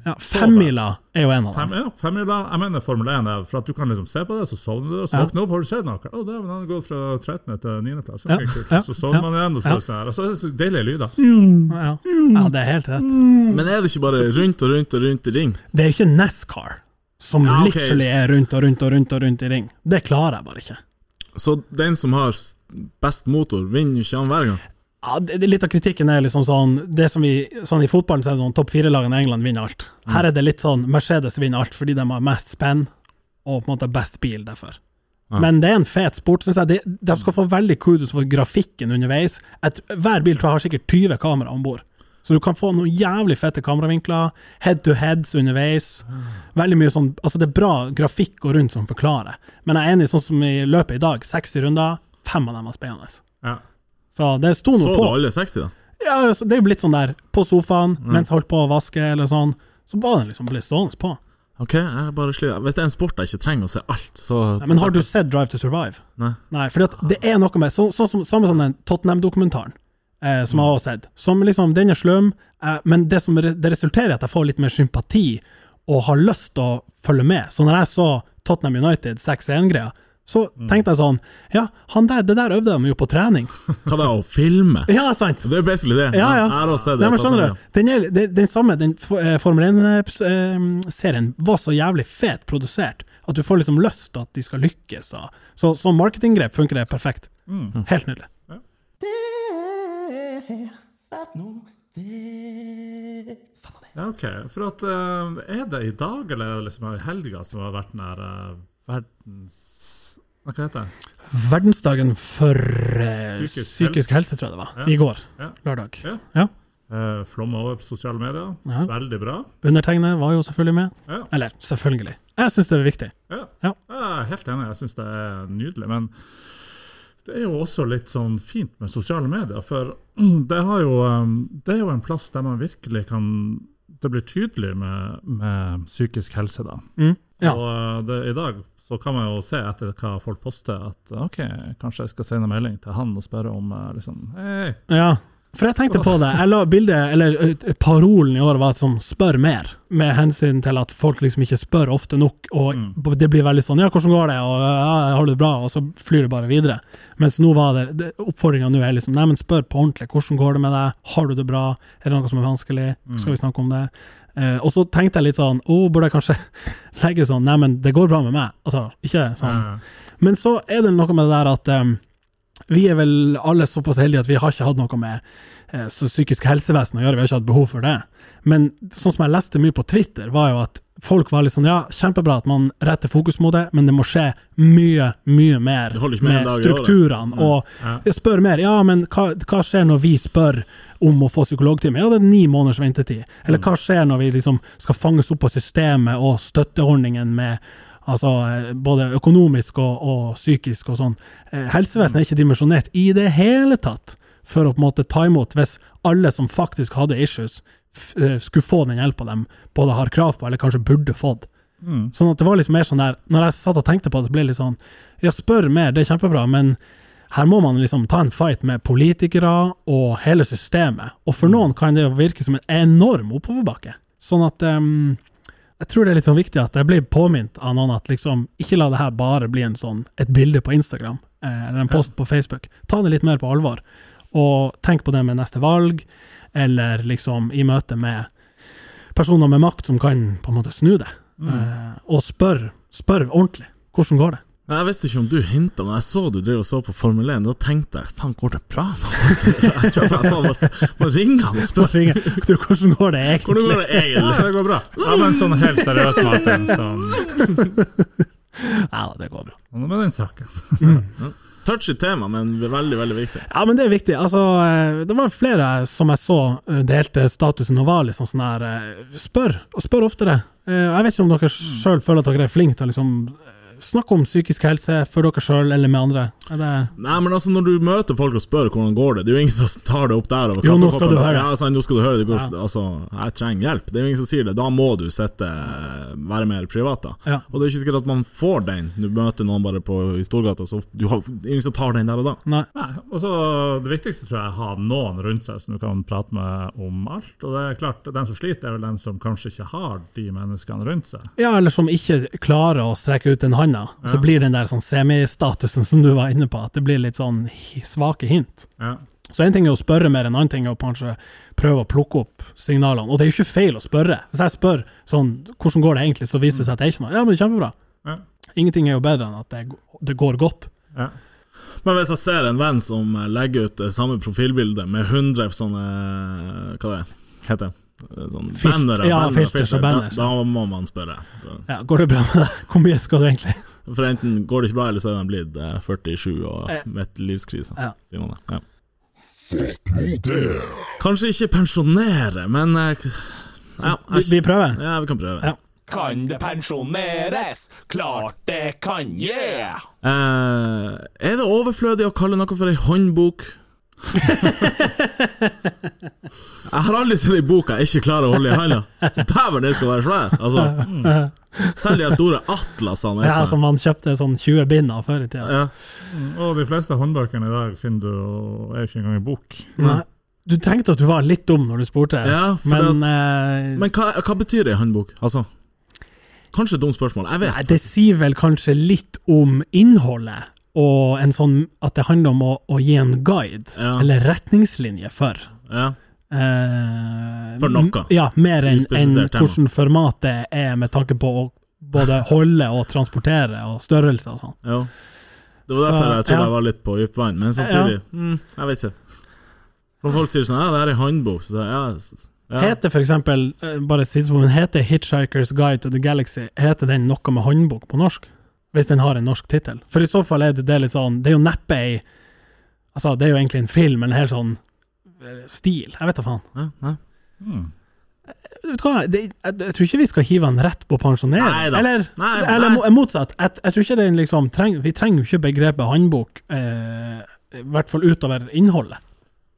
Ja, Femmila er jo en av Fem, ja, femmila. Jeg mener Formel 1 er for at du kan liksom se på det, så sovner du, og så Ja. våkner du opp, har du sett noe? Å, dæven, han har gått fra 13. til 9. plass. Ja, Okay, ja, Så sovner ja, man igjen, og så, ja. sånn her, så er det så deilige lyder. Ja. ja, det er helt rett. Men er det ikke bare rundt og rundt og rundt i ring? Det er jo ikke NASCAR, som Ja, okay. literally er rundt og rundt og rundt og rundt i ring. Det klarer jeg bare ikke. Så den som har best motor, vinner ikke han hver gang? Ja, det, det, litt av kritikken er liksom sånn det som vi, sånn I fotballen så er det sånn topp fire-lagene i England vinner alt. Her er det litt sånn Mercedes vinner alt fordi de har mest spenn og på en måte best bil derfor. Ja. Men det er en fet sport, syns jeg. De, de skal få veldig kudos for grafikken underveis. Et, hver bil tror jeg har sikkert 20 kamera om bord. Så du kan få noen jævlig fette kameravinkler, head to heads underveis. Veldig mye sånn Altså, det er bra grafikk og rundt som forklarer. Men jeg er enig, sånn som i løpet i dag, 60 runder, fem av dem var spennende. Ja. Så det sto noe på. Så du alle 60, da? Ja, altså, det er jo blitt sånn der, på sofaen, mens jeg holdt på å vaske, eller sånn, så var den liksom blitt stående på. Ok, jeg bare sliter. Hvis det er en sport jeg ikke trenger å se alt, så Nei, men har du sett Drive to Survive? Nei. Nei, fordi at det er noe med så, Sånn som samme som den Tottenham-dokumentaren, eh, som jeg har sett. Som liksom, Den er slum, eh, men det som re, det resulterer i at jeg får litt mer sympati og har lyst til å følge med. Så når jeg så Tottenham United 6-1-greia, så tenkte jeg sånn Ja, han der, det der øvde de jo på trening. Hva da, å filme? Ja, sant! Det er basically det. Ja, ja. Jeg har også sett det. Nei, men skjønner du, den, er, den, den samme den eh, Formel 1-serien var så jævlig fet produsert at du får liksom lyst til at de skal lykkes. Så som marketinggrep funker det perfekt. Helt nydelig. Ja, ok. For at eh, Er det i dag, eller er det liksom i helga som har vært den der eh, verdens Hva heter det? Verdensdagen for uh, Psykisk psykisk, helse. helse, tror jeg det var. Ja. I går. Ja. Lørdag. Ja. Ja. Uh, Flomma over på sosiale medier. Ja. Veldig bra. Undertegnet var jo selvfølgelig med. Ja. Eller selvfølgelig. Jeg syns det er viktig. Ja. Ja. Jeg er helt enig, jeg syns det er nydelig. Men det er jo også litt sånn fint med sosiale medier, for det, har jo, det er jo en plass der man virkelig kan Det blir tydelig med, med psykisk helse, da. Mm. Ja. Og uh, det, i dag så kan man jo se etter hva folk poster, at OK, kanskje jeg skal sende melding til han og spørre om uh, liksom Hei, Ja. For jeg tenkte på det. Jeg la bildet, eller parolen i år var sånn 'spør mer', med hensyn til at folk liksom ikke spør ofte nok, og Mm. det blir veldig sånn 'ja, hvordan går det', og ja, 'har du det bra', og så flyr det bare videre. Mens nå var det, det oppfordringa nå er liksom 'nei, men spør på ordentlig', 'hvordan går det med deg', 'har du det bra', 'er det noe som er vanskelig', skal vi snakke om det? Uh, og så tenkte jeg litt sånn 'å, burde jeg kanskje legge sånn 'nei, men det går bra med meg', altså, ikke sånn. Mm. Men så er det noe med det der at em, vi er vel alle såpass heldige at vi har ikke hatt noe med eh, så psykisk helsevesen å gjøre, vi har ikke hatt behov for det. Men sånn som jeg leste mye på Twitter, var jo at folk var litt sånn ja, kjempebra at man retter fokus mot det, men det må skje mye, mye mer med med strukturene. Og Ja. jeg spør mer, ja, men hva, hva skjer når vi spør om å få psykologtime? Ja, det er ni måneders ventetid. Eller hva skjer når vi liksom skal fanges opp på systemet og støtteordningen med Altså eh, både økonomisk og, og psykisk og sånn. Eh, Helsevesenet er ikke dimensjonert i det hele tatt for å på en måte ta imot hvis alle som faktisk hadde issues, eh, skulle få den hjelpa de både har krav på, eller kanskje burde fått. mm. Sånn at det var liksom mer sånn der Når jeg satt og tenkte på det, så ble det litt sånn Ja, spør mer, det er kjempebra, men her må man liksom ta en fight med politikere og hele systemet. Og for noen kan det jo virke som en enorm oppoverbakke. Sånn at em, jeg tror det er litt sånn viktig at jeg blir påminnet av noen at liksom, ikke la det her bare bli en sånn, et bilde på Instagram eh, eller en post på Facebook. Ta det litt mer på alvor, og tenk på det med neste valg, eller liksom i møte med personer med makt som kan på en måte snu det. Eh, og spør, spør ordentlig. Hvordan går det? Jeg visste ikke om du hinta, men jeg så du drev og så på Formel 1. Da tenkte jeg faen, går det bra nå? Jeg tror han og spørre. Du, Hvordan går det egentlig? Hvordan går det Ja, det går bra. Ja, men sånn helt seriøs, Martin, sånn, Ja, det går bra. Nå med den saken. Touchy tema, men veldig, veldig viktig. Ja, men det er viktig. Altså, eh, det var flere som jeg så eh, delte statusen og var liksom sånn her eh, Spør, og spør oftere. Eh, Jeg vet ikke om dere sjøl føler at dere er flinke til å liksom eh, snakke om psykisk helse for dere sjøl eller med andre. Er det Nei, men altså Når du møter folk og spør hvordan går det Det er jo ingen som tar det opp der. Jo, nå skal du høre. Ja, sant, nå skal du høre det går, Ja. Altså, jeg trenger hjelp. Det er jo ingen som sier det. Da må du sitte, være mer privat, da. Ja. Og det er ikke sikkert at man får den. Du møter noen bare på, i Storgata, så du har, det er ingen som tar den der og da. Nei. Nei, og så Det viktigste tror jeg er å ha noen rundt seg som du kan prate med om alt. Og det er klart, Den som sliter, er vel den som kanskje ikke har de menneskene rundt seg. Ja, eller som ikke klarer å strekke ut den handa. Og så Ja. blir den der sånn semistatusen som du var inne på, at det blir litt sånn svake hint. Ja. Så en ting er å spørre mer, en annen ting er å kanskje prøve å plukke opp signalene. Og det er jo ikke feil å spørre. Hvis jeg spør sånn, hvordan går det egentlig, så viser det seg at det er ikke noe. Ja, men det kjempebra. Ja. Ingenting er jo bedre enn at det, det går godt. Ja. Men hvis jeg ser en venn som eh, legger ut det samme profilbilde med 100 sånne Hva det heter det? Sånn Filt- ja, filters og filter. banners. Da, da må man spørre. Ja, går det bra med deg? Hvor mye skal du egentlig? For enten går det ikke bra, eller så er de blitt eh, 47 og midt med livskrise. Ja. Sier man det. Ja. Kanskje ikke pensjonere, men eh, ja, Vi, vi prøver. ja, vi kan prøve. Ja. Kan det pensjoneres? Klart det kan, yeah! Eh, er det overflødig å kalle noe for ei håndbok? Jeg har aldri sett ei bok jeg ikke klarer å holde i handa. Dæven, den skal være svær! Altså, selv de store atlasene. Ja, som man kjøpte sånn 20 bind av før i tida. Ja. Og de fleste håndbøkene der finner du og er ikke engang i bok. Nei. Du tenkte at du var litt dum når du spurte, Ja, men men eh, Men hva, hva betyr ei håndbok? Altså Kanskje et dumt spørsmål, jeg vet. Nei, det sier vel kanskje litt om innholdet, og en sånn at det handler om å, å gi en guide, Ja. eller retningslinje for. Ja. Eh, For noe. Ja, mer enn en hvordan formatet er med tanke på å både holde og transportere, og størrelse og sånn. Ja. Det var derfor Så, jeg trodde jeg var litt på dypt vann, men samtidig mm, Jeg vet ikke. Når folk sier sånn Ja, det her er håndbok, så det, ja, ja. Heter for eksempel, eh, bare et sidespor, men heter 'Hitchhiker's Guide to the Galaxy' Heter den noe med håndbok på norsk? Hvis den har en norsk tittel? For i så fall er det, det litt sånn Det er jo neppe ei Altså, det er jo egentlig en film, en hel sånn eh, stil. Jeg vet da faen. ja, ja. Hmm. Vet du hva, det, jeg, jeg tror ikke vi skal hive han rett på pensjonering. Neida. Eller, Nei, eller nei. mo- motsatt. Jeg, jeg tror ikke det er liksom treng, Vi trenger jo ikke begrepet håndbok, eh, i hvert fall utover innholdet.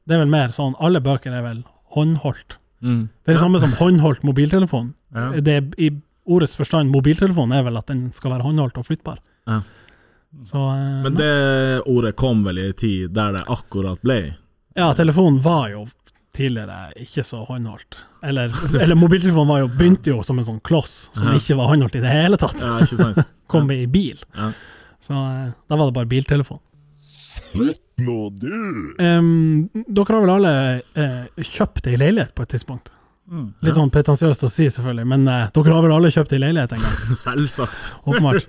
Det er vel mer sånn Alle bøker er vel håndholdt. Mm. Det er det samme som håndholdt mobiltelefon. Ja. Det er, I ordets forstand, mobiltelefon er vel at den skal være håndholdt og flyttbar. Ja. Så eh, Men det ordet kom vel i en tid der det akkurat ble Ja, telefonen var jo tidligere ikke så håndholdt. Eller, eller mobiltelefonen var jo, begynte jo som en sånn kloss som Ja. ikke var håndholdt i det hele tatt. Ja, ikke sant? Kom i bil. Ja. Så eh, da var det bare biltelefon. Slutt Nå du! Um, dere har vel alle eh, kjøpt ei leilighet på et tidspunkt? Mm. Litt sånn pretensiøst å si, selvfølgelig, men eh, dere har vel alle kjøpt ei leilighet en gang? Selvsagt. Åpenbart.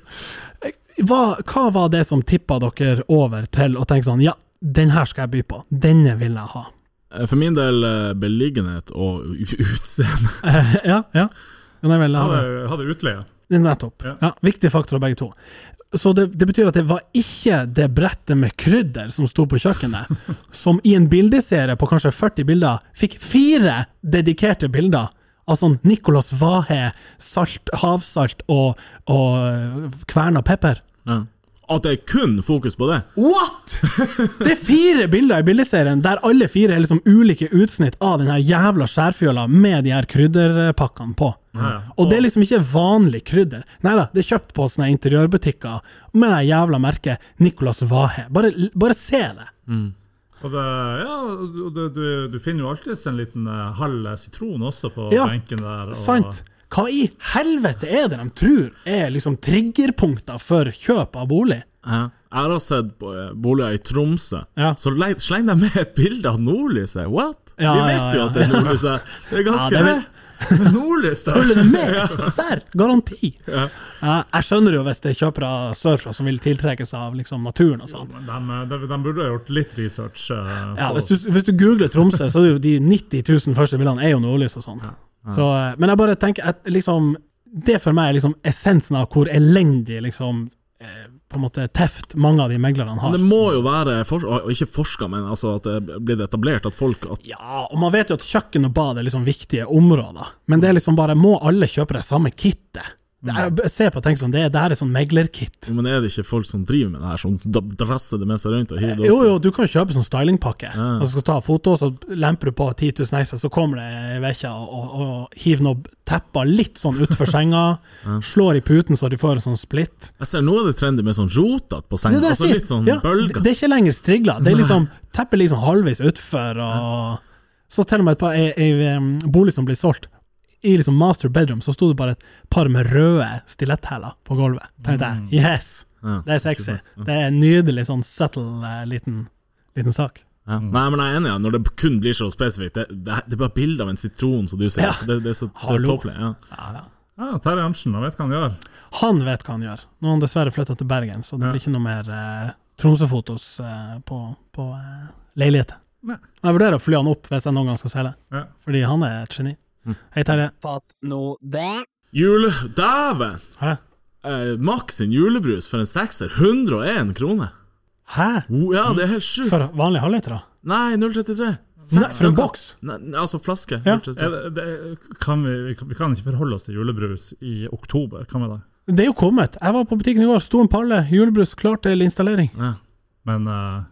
Eh, Hva, hva var det som tippa dere over til å tenke sånn Ja, den her skal jeg by på. Denne vil jeg ha. Eh, For min del eh, beliggenhet og utseende. Ja, ja. Men jeg vil ha det. Hadde, hadde utleie. Nettopp. Ja. Ja, viktige faktorer begge to. Så det, det betyr at det var ikke det brettet med krydder som sto på kjøkkenet, som i en bildeserie på kanskje 40 bilder fikk fire dedikerte bilder av sånn Nicolas Vahe, salt, havsalt og, og kverna pepper. Ja. At det er kun fokus på det. What?! Det er fire bilder i bildeserien der alle fire er liksom ulike utsnitt av den jævla skjærfjøla med de her krydderpakkene på. Og det er liksom ikke vanlig krydder. Nei da, det er kjøpt på sånne interiørbutikker med det jævla merket Nicolas Vahe. Bare, bare se det. Og det, ja, du, du, du finner jo alltid en liten eh, halv sitron også på Ja, benken der. Og, Sant? Hva i helvete er det de tror er liksom triggerpunkter for kjøp av bolig? Ja. Jeg har sett eh, boliger i Tromsø. Ja. Så le- sleng deg med et bilde av nordlyset. What? Ja, Vi vet jo at det er nordlyset. Det er ganske Ja, det Hæ? Nordlys, da! Følger det med? Serr? Garanti. Ja. Ja, jeg skjønner jo hvis det er kjøpere sørfra som vil tiltrekke seg av liksom naturen og. Men de, de, de burde ha gjort litt research. Uh, Ja, hvis du, hvis du googler Tromsø, så er det jo de 90 000 første bildene er jo nordlys og sånn. Så, eh, men jeg bare tenker at liksom Det for meg er liksom essensen av hvor elendig liksom på en måte teft mange av de meglerne Men det må jo være, for, og ikke forska, men altså at det blir etablert at folk at, Ja, og man vet jo at kjøkken og bad er liksom viktige områder, men det er liksom bare Må alle kjøpe det samme kittet? Det jeg ser på og tenker sånn, det, det her er sånn meglerkit. Men er det ikke folk som driver med det her, som drasser det med seg rundt det Jo, jo, du kan kjøpe sånn stylingpakke. Ja. Og så skal du ta foto, så lemper du på 10 000 ekstra, så kommer det ei uke og, og, hiver noen tepper litt sånn utfor senga, slår i puten så de får en sånn splitt. Jeg ser nå er det trendy med sånn rotete på Det senga. er det Altså litt sånn Ja, bølger. Det er ikke lenger strigla. Det er liksom teppet liksom halvveis utfor, og så til og med et par, ei, ei bolig som blir solgt. I liksom master bedroom så sto det bare et par med røde stiletthæler på gulvet. Tenkte jeg, yes! Det er sexy. Det er en nydelig sånn subtle eh, liten, liten sak. Ja. Nei, men jeg er enig, ja. når det kun blir så spesifikt. Det, det, det er bare bilde av en sitron, som du sier. Ja. Det, det er så tåpelig. Ja. Ja, ja. Ja, Terje Arntzen, han vet hva han gjør. Han vet hva han gjør. Nå har han dessverre flytta til Bergen, så det Ja. blir ikke noe mer eh, Tromsø-fotos eh, på, på eh, leiligheter. Jeg vurderer å fly han opp hvis jeg noen gang skal selge, Ja. fordi han er et geni. Hei, Terje. Fatt nå det. Jule... Dæven! Hæ? Eh, Max sin julebrus for en sekser. 101 kroner. Hæ? Oh, ja, det er helt sjukt. For vanlige halvlitere? Nei, 033. Nei, for en boks? Nei, altså flaske. Ja. 033. Er det, det, kan vi, vi kan- ikke forholde oss til julebrus i oktober, kan vi det? Det er jo kommet. Jeg var på butikken i går, sto en palle julebrus klar til installering. Ja. Men eh,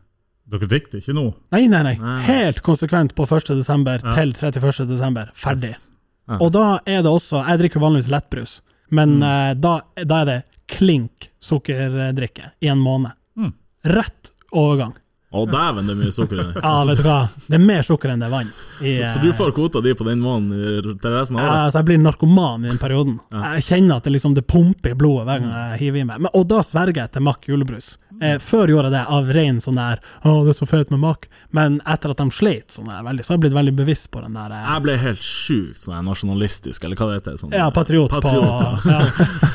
dere drikker ikke nå? Nei, nei, nei. Nei. Helt konsekvent på 1. desember Ja. til 31. desember. Ferdig. Yes. Ja. Og da er det også Jeg drikker vanligvis lettbrus, men eh, da, da er det klink sukkerdrikke i en måned. Mm. Rett overgang. Å, dæven, det er mye sukker i den. Ja, vet du hva. Det er mer sukker enn det er vann. I, Så du får kvota di på den måneden til resten av Ja, året? altså jeg blir narkoman i den perioden. Jeg kjenner at det liksom det pumper i blodet hver gang jeg hiver i meg. Men, og da sverger jeg til Mack julebrus. Eh, før gjorde jeg det av ren sånn der 'Å, det er så fett med Mack', men etter at de sleit sånn der veldig, så har jeg blitt veldig bevisst på den der eh, Jeg ble helt sjukt sånn nasjonalistisk, eller hva det heter. Sånn, Ja, patriot, Patriot, på ja.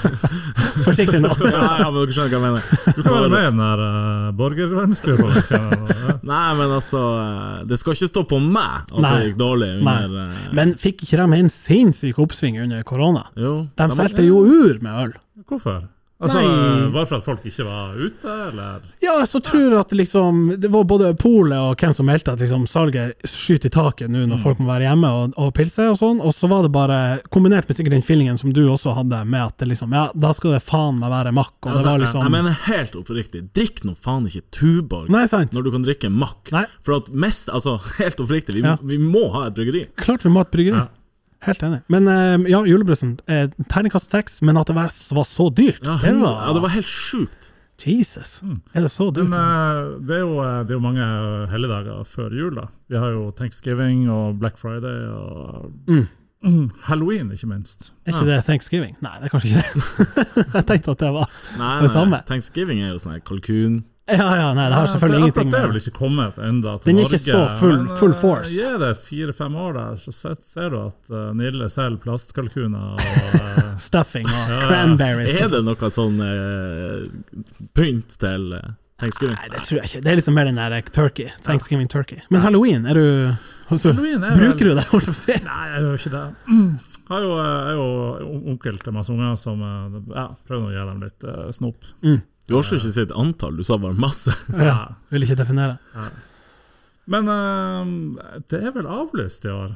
Forsiktig nå. ja, ja, men dere skjønner hva jeg mener. Du kan være med i den der uh, borgervernsklubben. Nei, men altså eh, Det skal ikke stå på meg at Nei. det gikk dårlig under uh... Men fikk ikke de en sinnssyk oppsving under korona? Jo. De de- solgte jo ur med øl. Hvorfor? Altså, Nei. Bare for at folk ikke var ute, eller? Ja, så tror jeg at liksom Det var både polet og hvem som meldte at liksom salget skyter i taket nå Mm. når folk må være hjemme og, og pilse og sånn, og så var det bare kombinert med sikkert den feelingen som du også hadde, med at det liksom Ja, da skal det faen meg være makk, og det Altså, var jeg, liksom jeg mener helt oppriktig, drikk nå faen ikke Tuborg Nei, sant. når du kan drikke makk, Nei. For at mest, altså, helt oppriktig, vi, Ja. vi må ha et bryggeri. Klart vi må ha et bryggeri. Ja. Helt enig. Men eh, ja, julebrusen. Eh, Terningkast seks, men at det var, så dyrt, Ja, det var ja, det var helt sjukt. Jesus. Er det så dyrt? Men eh, det, er jo, det er jo mange helligdager før jul, da. Vi har jo Thanksgiving og Black Friday og Mm. Mm, Halloween, ikke minst. Er ikke det thanksgiving? Nei, det er kanskje ikke det. jeg tenkte at det var Nei, Det nei, samme. Thanksgiving er jo sånn kalkun. Ja, ja, nei, det har selvfølgelig det, ingenting med Det er vel ikke kommet enda til Norge. Den er Norge. ikke så full- men, full eh, force. Gi det fire-fem år der, så ser, ser du at uh, Nille selger plastkalkuner og eh, stuffing og Ja. cranberries. Er det noe sånn uh, pynt til uh, Thanksgiving? Nei, det tror jeg ikke. Det er liksom mer den der turkey. Thanksgiving turkey. Men halloween, er du så, Halloween er vel- Bruker du det, holdt jeg på å si? Nei, jeg gjør ikke det. Jeg er jo, jeg er jo onkel til masse unger som ja, prøver å gi dem litt uh, snop. Du orker ikke si et antall, du sa bare masse. Ja, vil ikke definere. Men eh, det er vel avlyst i år?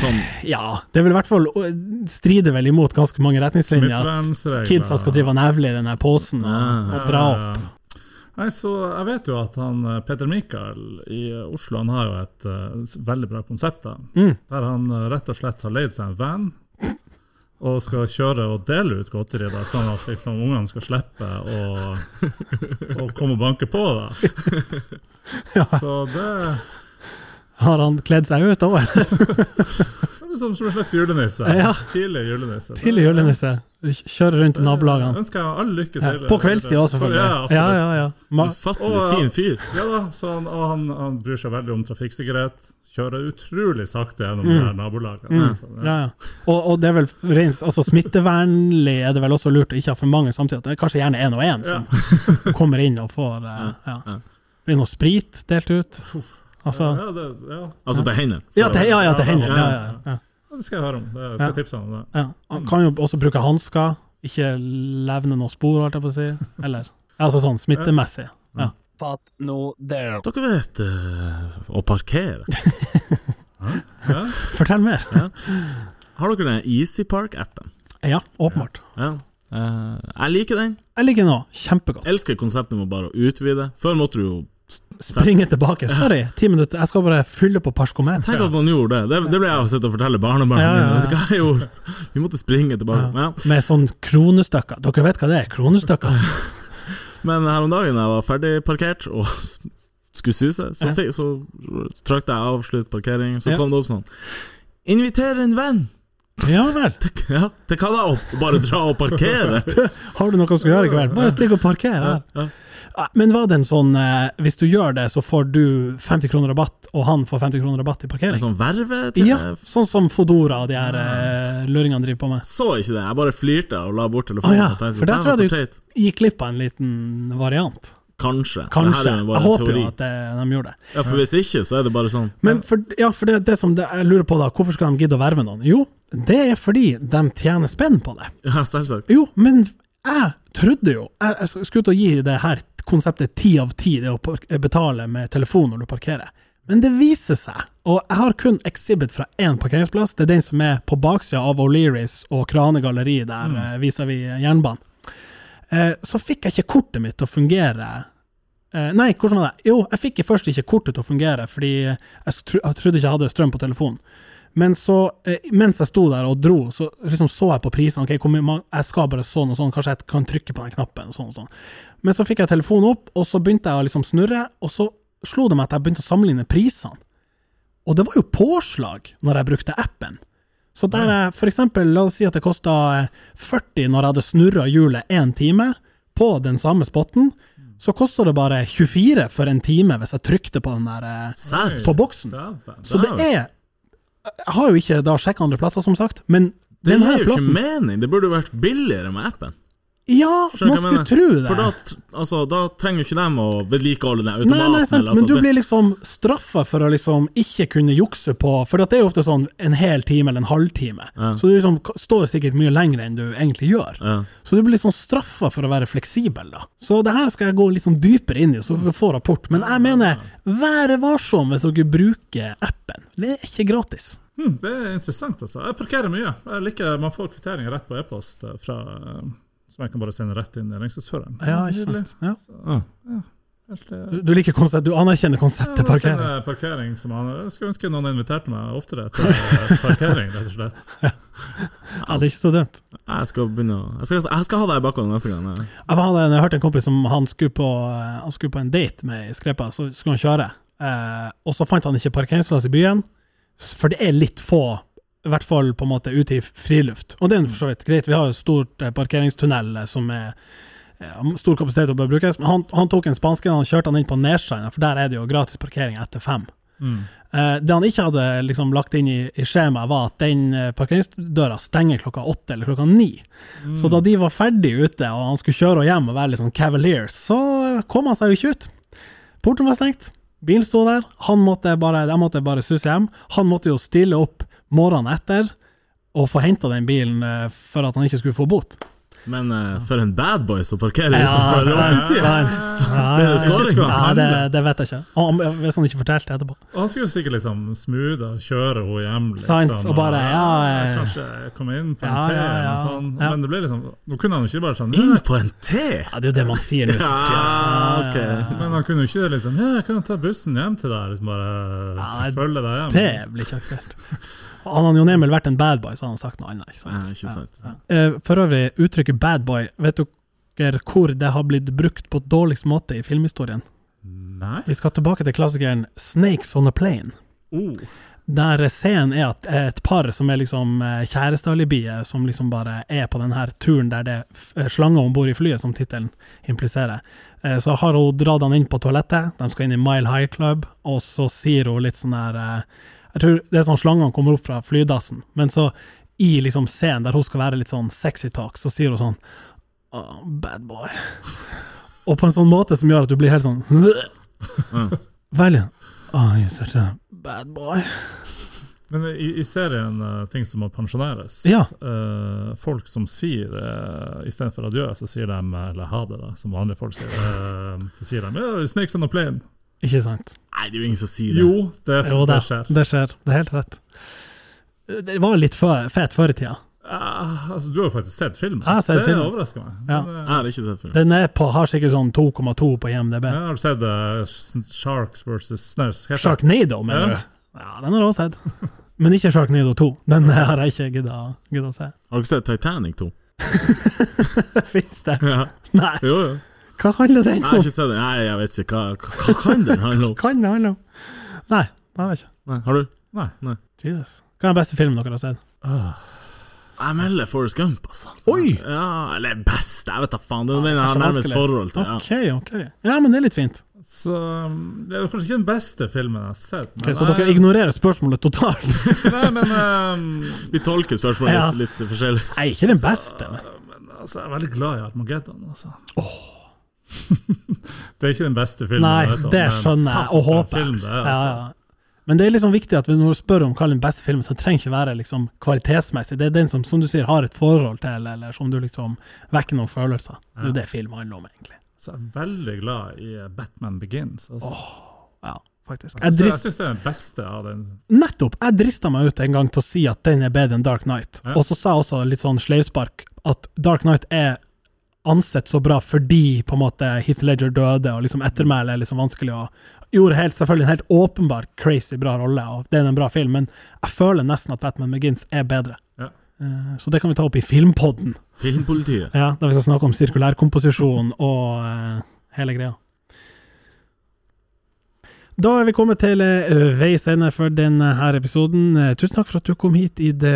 Sånn, Ja, det vil i hvert fall stride strider vel imot ganske mange retningslinjer at kidsa skal drive og nevle i den her posen og, Ah. og dra opp. Ja. Nei, så Jeg vet jo at han eh, Peter Mikael i Oslo Han har jo et uh, veldig bra konsept. da Mm. Der han rett og slett har leid seg en van og skal kjøre og dele ut godteri, da, sånn at liksom ungene skal slippe å, å komme og banke på. da Ja. Så det Har han kledd seg ut òg? det er som, som en slags julenisse. Ja. Tidlig julenisse. Tidlig julenisse. Kjøre rundt i nabolagene. Ønsker jeg all lykke Ja, til. på kveldstid òg, selvfølgelig. Ja. Ja, ja, ja. Ufattelig fin fyr. Ja da, så han, og han, han bryr seg veldig om trafikksikkerhet. Kjører utrolig sakte gjennom Mm. det her nabolaget. Mm. Så, ja, ja. Og, og det er vel rent altså smittevernlig er det vel også lurt å ikke ha for mange samtidig. Det er kanskje gjerne én og én som kommer inn og får eh, ja. ja. Blir noe sprit delt ut? Altså ja, det, ja. Altså til hendene. Ja, til, ja, ja, til hender. Ja, Ja, ja, ja. det skal jeg høre om. Det jeg skal Ja. jeg tipse om det. Ja. Han kan jo også bruke hansker, ikke levne noe spor, holdt jeg på å si. Eller altså sånn smittemessig. Ja. Fatt nå det. Dere vet eh, å parkere. Ja. Fortell mer. Har dere den Easy Park-appen? Ja, åpenbart. Ja. Eh, jeg liker den. Jeg liker den òg. Kjempegodt. Elsker konseptet med bare å utvide. Før måtte du jo Springe tilbake. Sorry, ti minutter. Jeg skal bare fylle på parskomet. Tenk at man gjorde det. Det, det ble jeg å og fortelle barnebarna Ja, ja, mine. ja. Du hva jeg gjorde? Vi måtte springe tilbake. Ja. Med sånn kronestykker. Dere vet hva det er? Kronestykker. Men her om dagen jeg var ferdig parkert og skulle suse, så, fikk, så trakk jeg av slutt parkering, så kom det opp sånn Inviter en venn! Ja vel. Til, ja, hva da? Å bare dra og parkere? Har du noe du skal gjøre i kveld? Bare stikk og parker her. Ja. Ja, Men var det en sånn eh, Hvis du gjør det, så får du 50 kroner rabatt, og han får 50 kroner rabatt i En parkering? sånn verve til Ja, sånn som Fodora og de her eh, luringene driver på med. Så ikke det. Jeg bare flirte og la bort telefonen. Ah, ja, tenkte, for der tror jeg du- Gikk glipp av en liten variant. Kanskje. Kanskje. Jeg håper jo at det, de gjorde det. Ja, for hvis ikke, så er det bare sånn. Men for, ja, for det, det som det, jeg lurer på da, hvorfor skal de gidde å verve noen? Jo, det er fordi de tjener spenn på det. Ja, selvsagt. Jo, men jeg trodde jo Jeg, jeg skulle til å gi det her konseptet ti av ti, det å betale med telefon når du parkerer. Men det viser seg, og jeg har kun Exhibit fra én parkeringsplass, det er den som er på baksida av O'Learys og Krane galleri der mm. vis-à-vis jernbanen. Eh, så fikk jeg ikke kortet mitt til å fungere eh, Nei, hvordan var det? Jo, jeg fikk først ikke kortet til å fungere, fordi jeg, tro, jeg trodde ikke jeg hadde strøm på telefonen. Men så, eh, mens jeg sto der og dro, så liksom så jeg på prisene. ok, hvor mye ma- Jeg skal bare sånn og sånn, kanskje jeg kan trykke på den knappen. og sånn og sånn. Men så fikk jeg telefonen opp, og så begynte jeg å liksom snurre, og så slo det meg at jeg begynte å sammenligne prisene. Og det var jo påslag når jeg brukte appen. Så der jeg, eksempel, la oss si at det kosta 40 når jeg hadde snurra hjulet én time på den samme spotten, så kosta det bare 24 for en time hvis jeg trykte på den der Sær, på boksen. Så det er Jeg har jo ikke da sjekka andre plasser, som sagt, men Det gir jo ikke mening. Det burde vært billigere med appen. Ja, Skjønner man du skulle tro det. For da, altså, da trenger jo ikke dem å vedlikeholde den Nei, automaten. nei, sant, eller, men altså, du det- blir liksom straffa for å liksom ikke kunne jukse på For det er jo ofte sånn en hel time eller en halvtime. Ja. Så du liksom står sikkert mye lenger enn du egentlig gjør. ja. Så du blir liksom straffa for å være fleksibel, da. Så det her skal jeg gå sånn dypere inn i, så dere får rapport. Men jeg mener, vær varsom hvis dere bruker appen. Det er ikke gratis. Hmm, det er interessant, altså. Jeg parkerer mye. Jeg liker, Man får kvitteringer rett på e-post eh, fra eh, som jeg kan bare sende rett inn i regningsføreren. Ja, ikke sant. Ja. Ah. Helt, eh, Du, du liker konsept, du anerkjenner konseptet Ja, parkering. kjenner parkering som han, Jeg skulle ønske noen inviterte meg oftere til eh, parkering, rett og slett. Ja, det er ikke så dumt. Jeg skal begynne å Jeg skal, jeg skal ha deg i bakgården neste gang. ja. Jeg, hadde, jeg hørte en kompis som han skulle på, eh, han skulle på en date med i Skrepa, så skulle han kjøre. Eh, og så fant han ikke parkeringsplass i byen, for det er litt få, i hvert fall på en måte ute i friluft. Og det er for så vidt greit, vi har jo stort eh, parkeringstunnel eh, som er eh, stor kapasitet å bør brukes, men han, han tok en spanske, han kjørte han inn på Nerstranda, for der er det jo gratis parkering etter fem. Mm. Det han ikke hadde liksom lagt inn i, i skjemaet, var at den parkeringsdøra stenger klokka åtte eller klokka ni. Så da de var ferdig ute, og han skulle kjøre hjem og være sånn cavalier, så kom han seg jo ikke ut. Porten var stengt, bilen sto der, han måtte bare, de måtte bare susse hjem. Han måtte jo stille opp morgenen etter og få henta den bilen eh, for at han ikke skulle få bot. Men uh, for en bad boy som parkerer Ja, utenfor sant. Ja, det ja, det, det vet jeg ikke. Han, hvis han ikke fortalte etterpå. Og han skulle sikkert liksom smoothe og kjøre henne hjem. Liksom, og bare, ja, eh, Kanskje komme inn på en Ja, te ja, ja. Ja. Men det ble liksom Nå kunne han jo ikke bare sånn Inn på en te! Ja, det er jo det man sier nå. Ja, for tida. ok. Men han kunne jo ikke liksom Ja, jeg kan ta bussen hjem til deg. Liksom bare Ja, følge deg hjem. Det blir ikke aktuelt. Hadde han Jon Emil vært en bad boy, så hadde han sagt noe annet. Ikke Ja, sant? ikke sant. Eh, For øvrig, uttrykket bad boy, vet dere hvor det har blitt brukt på dårligst måte i filmhistorien? Nei? Vi skal tilbake til klassikeren Snakes on a Plane. Oh. Der scenen er at et par som er liksom eh, kjærestealibiet, som liksom bare er på denne turen der det er eh, slanger om bord i flyet, som tittelen impliserer. Eh, Så har hun dratt han inn på toalettet, de skal inn i Mile High Club, og så sier hun litt sånn eh, Jeg tror det er sånn slangene kommer opp fra flydassen, men så i liksom scenen der hun skal være litt sånn sexy talk, så sier hun sånn oh, Bad boy. Og på en sånn måte som gjør at du blir helt sånn Veldig Oh, you're such a bad boy. Men i, i serien uh, Ting som må pensjoneres, Ja. uh, folk som sier uh, istedenfor adjø, så sier de eh, Eller ha det, da, som vanlige folk sier. Uh, så sier de yeah, 'Snakes on a plane'. Ikke sant? Nei, det er jo ingen som sier det. Jo, det, Jo, det det, skjer. det skjer. Det er helt rett. Det var litt fø- fet før i tida. Uh, altså, du har jo faktisk sett filmen. Jeg har sett det filmen. overrasker meg. Ja. Men, Jeg eh, har ikke sett filmen. Den er på, har sikkert sånn 2,2 på IMDb. ja, har du sett uh, Sharks versus Snaus? Sharknado, mener Ja. du? Ja, den har jeg også sett. Men ikke Sharknado 2. Den har jeg ikke gidda å se. Har du ikke sett Titanic 2? Fins det? Ja. Nei. Jo, jo. Hva handler den Jeg har om? ikke sett det. Nei, jeg vet ikke. Hva, hva, hva kan den handle om? Kan det handle om? Nei, det har jeg ikke. Nei, har du? Nei. Jesus. Hva er den beste filmen dere har sett? Ah, Jeg melder Forrest Gump, altså. Oi! Ja, eller best, jeg vet da faen. Det er den jeg har nærmest forhold til. Ja. Ok, ok. Ja, men det er litt fint. så um, Det er kanskje ikke den beste filmen jeg har sett. Ok, så dere ignorerer spørsmålet totalt? Nei, men um, Vi tolker spørsmålet Ja. litt, litt forskjellig. Nei, ikke den beste. men- Men altså, jeg er veldig glad i Armageddon. Altså. Det er ikke den beste filmen. Nei, vet det skjønner jeg, og håper. Film det altså. Ja, ja. Men det er liksom viktig at når du spør om hva er den beste filmen, så trenger ikke være liksom kvalitetsmessig. Det er den som, som du sier, har et forhold til, eller som du liksom vekker noen følelser. Det er jo det film handler om, egentlig. Så jeg er veldig glad i eh, Batman Begins. Altså. Ja, faktisk. jeg Jeg syns det er den beste av den. nettopp! Jeg drista meg ut en gang til å si at den er bedre enn Dark Knight. Ja. Og så sa jeg også litt sånn sleivspark at Dark Knight er ansett så bra fordi på en måte Heath Ledger døde, og liksom ettermælet er liksom vanskelig å Gjorde helt, selvfølgelig en helt åpenbar crazy bra rolle, og det er en bra film, men jeg føler nesten at Batman Begins er bedre. Ja. Eh, Så det kan vi ta opp i Filmpodden, Filmpolitiet. ja, der vi skal snakke om sirkulærkomposisjon og eh, hele greia. Da er vi kommet til uh, veis ende for denne episoden. Eh, tusen takk for at du kom hit i det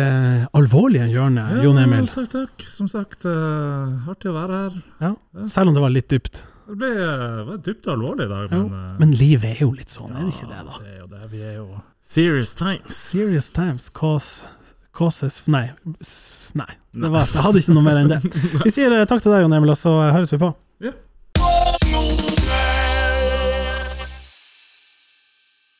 alvorlige hjørnet, Jon Emil. takk, takk. Som sagt, uh, artig å være her. Ja. Selv om det var litt dypt. Det ble uh, dypt og alvorlig i dag, men, eh, men livet er jo litt sånn, er det ikke det, da? Det er jo det. Vi er jo Serious times. Serious times cause, causes Nei. nei. Det var, jeg hadde ikke noe mer enn det. Vi sier eh, takk til deg, Jon Emil, og så høres vi på. Ja.